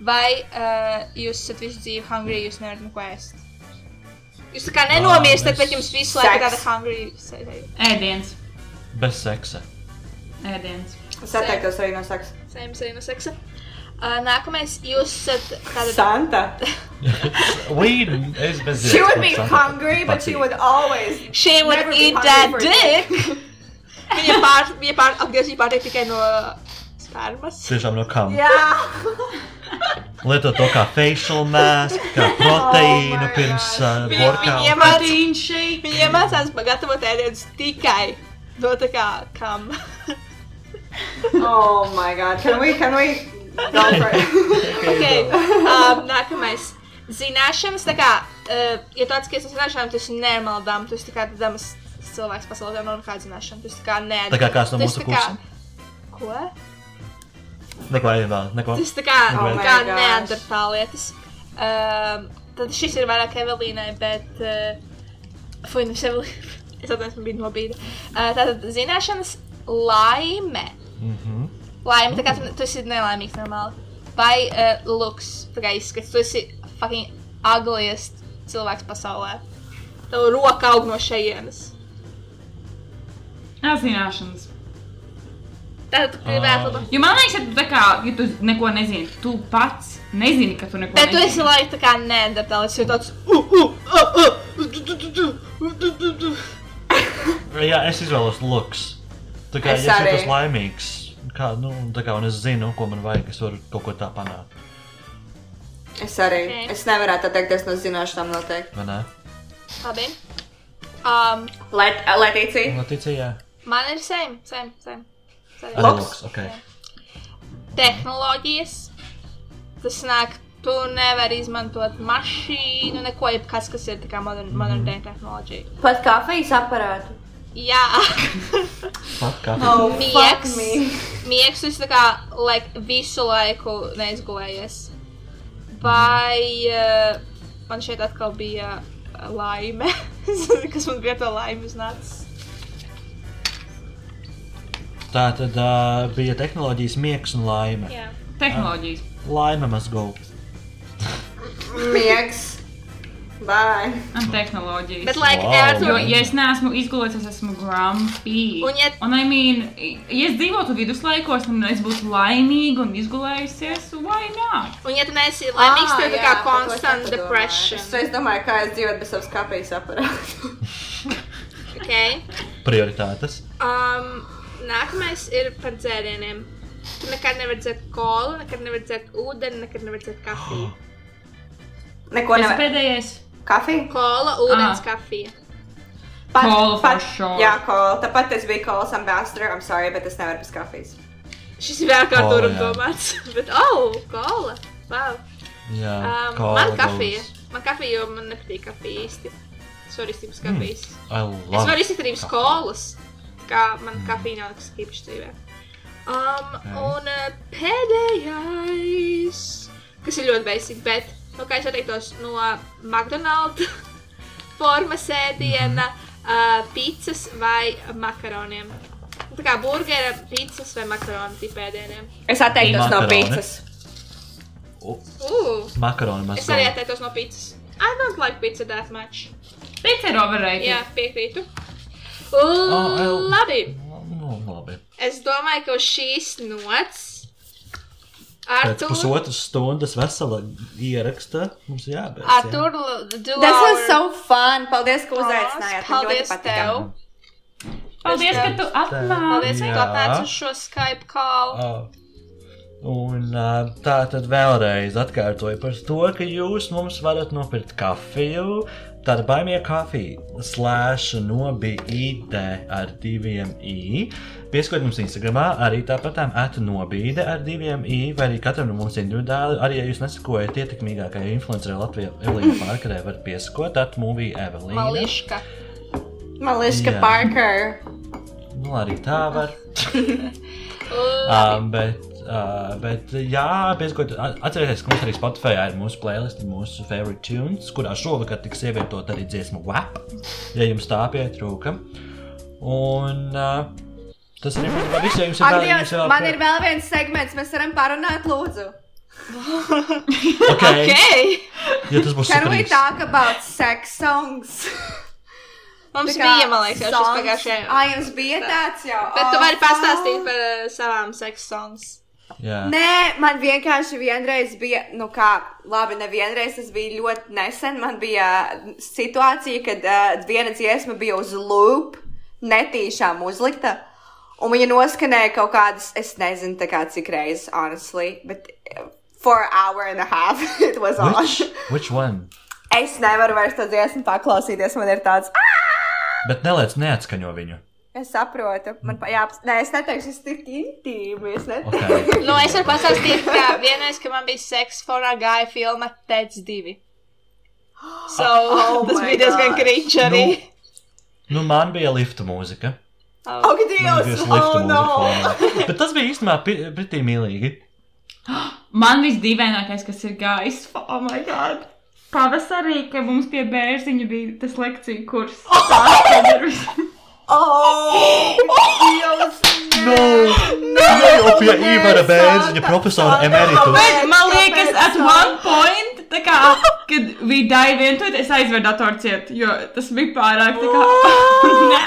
Vai uh, jūs esat visu dzīvi hungry, jūs nevarat neko ēst. Jūs tā kā nenomirstat, es- bet jums visu laiku tāda hungry sēdēja. Ēdiens. Bez seksa. Ēdiens. Es atteiktos arī no seksa. Saimnes arī no seksa. Uh, nākamais, jūs esat tāda. Santa. Weed, es bez She would be hungry, but she would always. She would eat that dick! Viņa pār, viņa pār, apgriezīja pārtiek tikai no spermas. Tiešām no kam? Jā. Lieto to kā facial mask, kā proteīnu Oh pirms uh, Viņa, viņa, workout. iemāc, Protein shake. viņa iemācās gatavot ēdienus tikai no tā kā kam. Oh my god. Can we, can we go for it? okay. um, nākamais. Zināšanas, tā kā, uh, ja tu atskaties uz zināšanām, tu esi nenormāli tu esi tā kā damas cilvēks pasaulē, nav nekāda zināšana. Tu esi tā kā nē. Tā kā kāds no mūsu tā kā-. Ko? Neko, vēl, neko. Tas tā kā, Oh kā neandertālietis. Um, tad šis ir vairāk Evelīnai, bet. Uh, Fui, nevis Evelīna. Es atceros, man bija nobīde. Uh, tātad zināšanas laime. Mhm. Laime, tā kā tu, tu esi nelaimīgs normāli. Vai uh, looks, tā kā izskats, tu esi fucking ugliest cilvēks pasaulē. Tev roka aug no šejienes. Zināšanas. Tu gribētu. Ah. Uh. Jo man liekas, ka tu kā, ja tu neko nezini, tu pats nezini, ka tu neko Bet tu esi laikam tā kā neandertālis, jo tāds. Uh, uh, uh, uh. Jā, es izvēlos looks. Tā kā Es ja es arī. jūtos laimīgs, kā, nu, tā kā, un es zinu, ko man vajag, es varu kaut ko tā panākt. Es arī. Ok. Es nevarētu atteikties no zināšanām noteikti. Vai ne? Labi. Um, Let, Letīcija. Latīcija, jā. man ir same, same, same. Same. Arī Looks. looks, ok. Tehnoloģijas. Tas nāk, tu nevari izmantot mašīnu, neko, jebkas, kas ir tā kā modern, modern day tehnoloģija. Pat kafijas aparātu. Jā. Oh, miegs. Miegs, esi tā kā like, visu laiku neizgulējies. Vai uh, man šeit atkal bija uh, laime, kas man bija to laime uznācis? Tā tad uh, bija tehnoloģijas miegs un laime. Jā. Tehnoloģijas. Laime must go. Miegs. Bye. Un tehnoloģijas. Bet, like, Wow. Jo, ja es neesmu izgulējis, es esmu grumpy. Un ja- un I mean, ja es dzīvotu viduslaikos, un es būtu laimīga un izgulējusies, why not? un ja tu neesi laimīgs, Ah, tad tā jā, kā constant depression. Es, es domāju, kā es dzīvotu bez savas kafijas aparāta. Okay. Prioritātes. Um, nākamais ir par dzērieniem. Tu nekad nevari dzert kolu, nekad nevari dzert ūdeni, nekad nevari dzert kafiju. Neko Tas nevar. pēdējais. Kafija? Kola, ūdens, Ah. kafija. Cola for sure. Jā, kola. Tāpat es biju kolas ambassador. I'm sorry, bet es nevaru bez kafijas. Šis ir vēl kā Kola, tur jā. domāts. Bet, oh, kola. Wow. Jā, Um, kola man goes. kafija. Man kafija, jo man nepatīk kafija īsti. Es varu iztikt bez kafijas. I Es love varu iztikt arī bez kolas. Kā man kafija nav nekas īpašs dzīvē. Um, un uh, pēdējais, kas ir ļoti basic, bet, nu, kā es atteiktos no McDonald's formas ēdiena, uh, pizzas vai makaroniem. Tā kā burgera, pizzas vai makaronu tipu ēdieniem. Es atteiktos no pizzas. Uh, Makaroni must es arī atteiktos no pizzas. I don't like pizza that much. Pēc ir overrated. Jā, piekrītu. Oh, Labi. Nu, labi. Es domāju, ka uz šīs nots Pēc Artur, pusotras stundas vesela ieraksta mums jābeidz. jā. Artur, do Tas our- was so fun. Paldies, ka uzaicinājāt. Man Paldies ļoti patika. tev. Paldies, ka tu atnāci. Paldies, ka tu Jā. atnāci uz šo Skype call. Ah. Un ā, tā tad vēlreiz atkārtoju par to, ka jūs mums varat nopirkt kafiju. Tāda baimīga kafija, slēdz nobīde ar diviem i. Piesakojiet mums Instagram, arī tāpat ētu nobīde ar diviem i, vai arī katram no mums individuāli. Arī, ja jūs nesakojat ietekmīgākajai influencerai Latvijā, Evelīna Parkerē, var piesakot atmūvī Evelīna. Mališka. Mališka Jā. Parker. Nu, arī tā var. Um, bet Uh, bet, jā, pieskot, atcerieties, ka mums arī Spotify ir mūsu playlist, mūsu favorite tunes, kurā šovakar tiks ievietot arī dziesma WAP, ja jums tā pietrūka. Un uh, tas arī būs viss, ja jums ir vēl, jums vēl man ir vēl viens segments, mēs varam parunāt, lūdzu. Okay. Okay. Ja tas būs Can we superīgs. talk about sex songs? Mums kā bija, man liekas, jau šis pagājušajā. Ā, jums bija tāds jau. Bet tu Oh, vari fuck. pastāstīt par uh, savām seksu songs. Jā. Nē, man vienkārši vienreiz bija, nu kā, labi, nevienreiz tas bija ļoti nesen. Man bija situācija, kad uh, viena dziesma bija uz loop, netīšām uzlikta. Un viņa noskanēja kaut kādas, es nezinu, kā cik reizes, honestly, bet for an hour and a half it was on. Which, which one? Es nevaru vairs to dziesmu paklausīties, man ir tāds, ah! Bet neliec neatskaņo viņu. Es saprotu, man pa, jā, nē, es neteikšu, es tik intīmi, es. Okay. Nu, es varu pastāstīt, ka vienreiz, kad man bija seks fonā gāja filma Tets 2. So, Oh tas bija diezgan krīčs arī. Nu, man bija lifta mūzika. Ak, Man Dievs! Oh, no! Bet tas bija īstenībā pretī mīlīgi. Man visdīvainākais, kas ir gājis, oh my god! Pavasarī, kad mums pie bērziņa bija tas lekciju kurs. Ir viss. Oh, Dievs! No! No, jau pie Ivara Bērziņa profesora emeritus. Bet man liekas, at one point, tā kā, kad we dive into it, es aizveru datoru ciet, jo tas bija pārāk, tā kā, nē.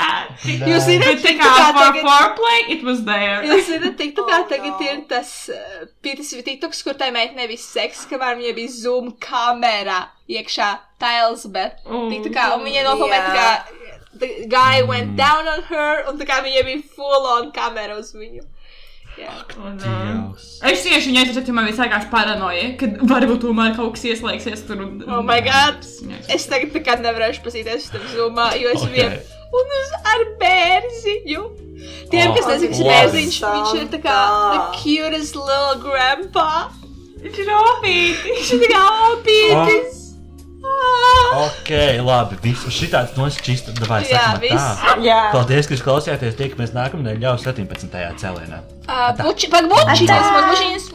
Jūs zināt, tā kā for foreplay, it was there. Jūs zināt, tik tā kā Oh, tagad ir tas uh, pītis tiktoks, kur tai meitene bija seks, kamēr viņai bija zoom kamera iekšā tiles, bet. Tik tā kā, un viņa nofilmē tā kā, the guy went down on her, un tā kā viņai bija full on kamera uz viņu. Jā. Un, um, Dievs. Es tieši viņai teicu, man bija sākās paranoja, ka varbūt tomēr kaut kas ieslēgsies tur. Un, Oh my god! Jā. Es tagad tā kā nevarēšu pasīties uz tam zoomā, jo es Ok. okay. vien un uz ar bērziņu. Tiem, kas Oh, nezina, kas ir labi. bērziņš, viņš ir tā kā the cutest little grandpa. Viņš ir opīti. Viņš ir tā kā opītis. Ok, labi. Visu šitāds nošķīst. Davai, Jā, viss. tā. Jā. Paldies, ka jūs klausījāties. Tiekamies nākamnedēļ jau 17. cēlienā. Uh, buči, pag bučiņas, pag bučiņas.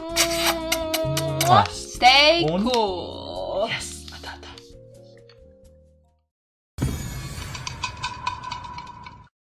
Mua. Stay cool.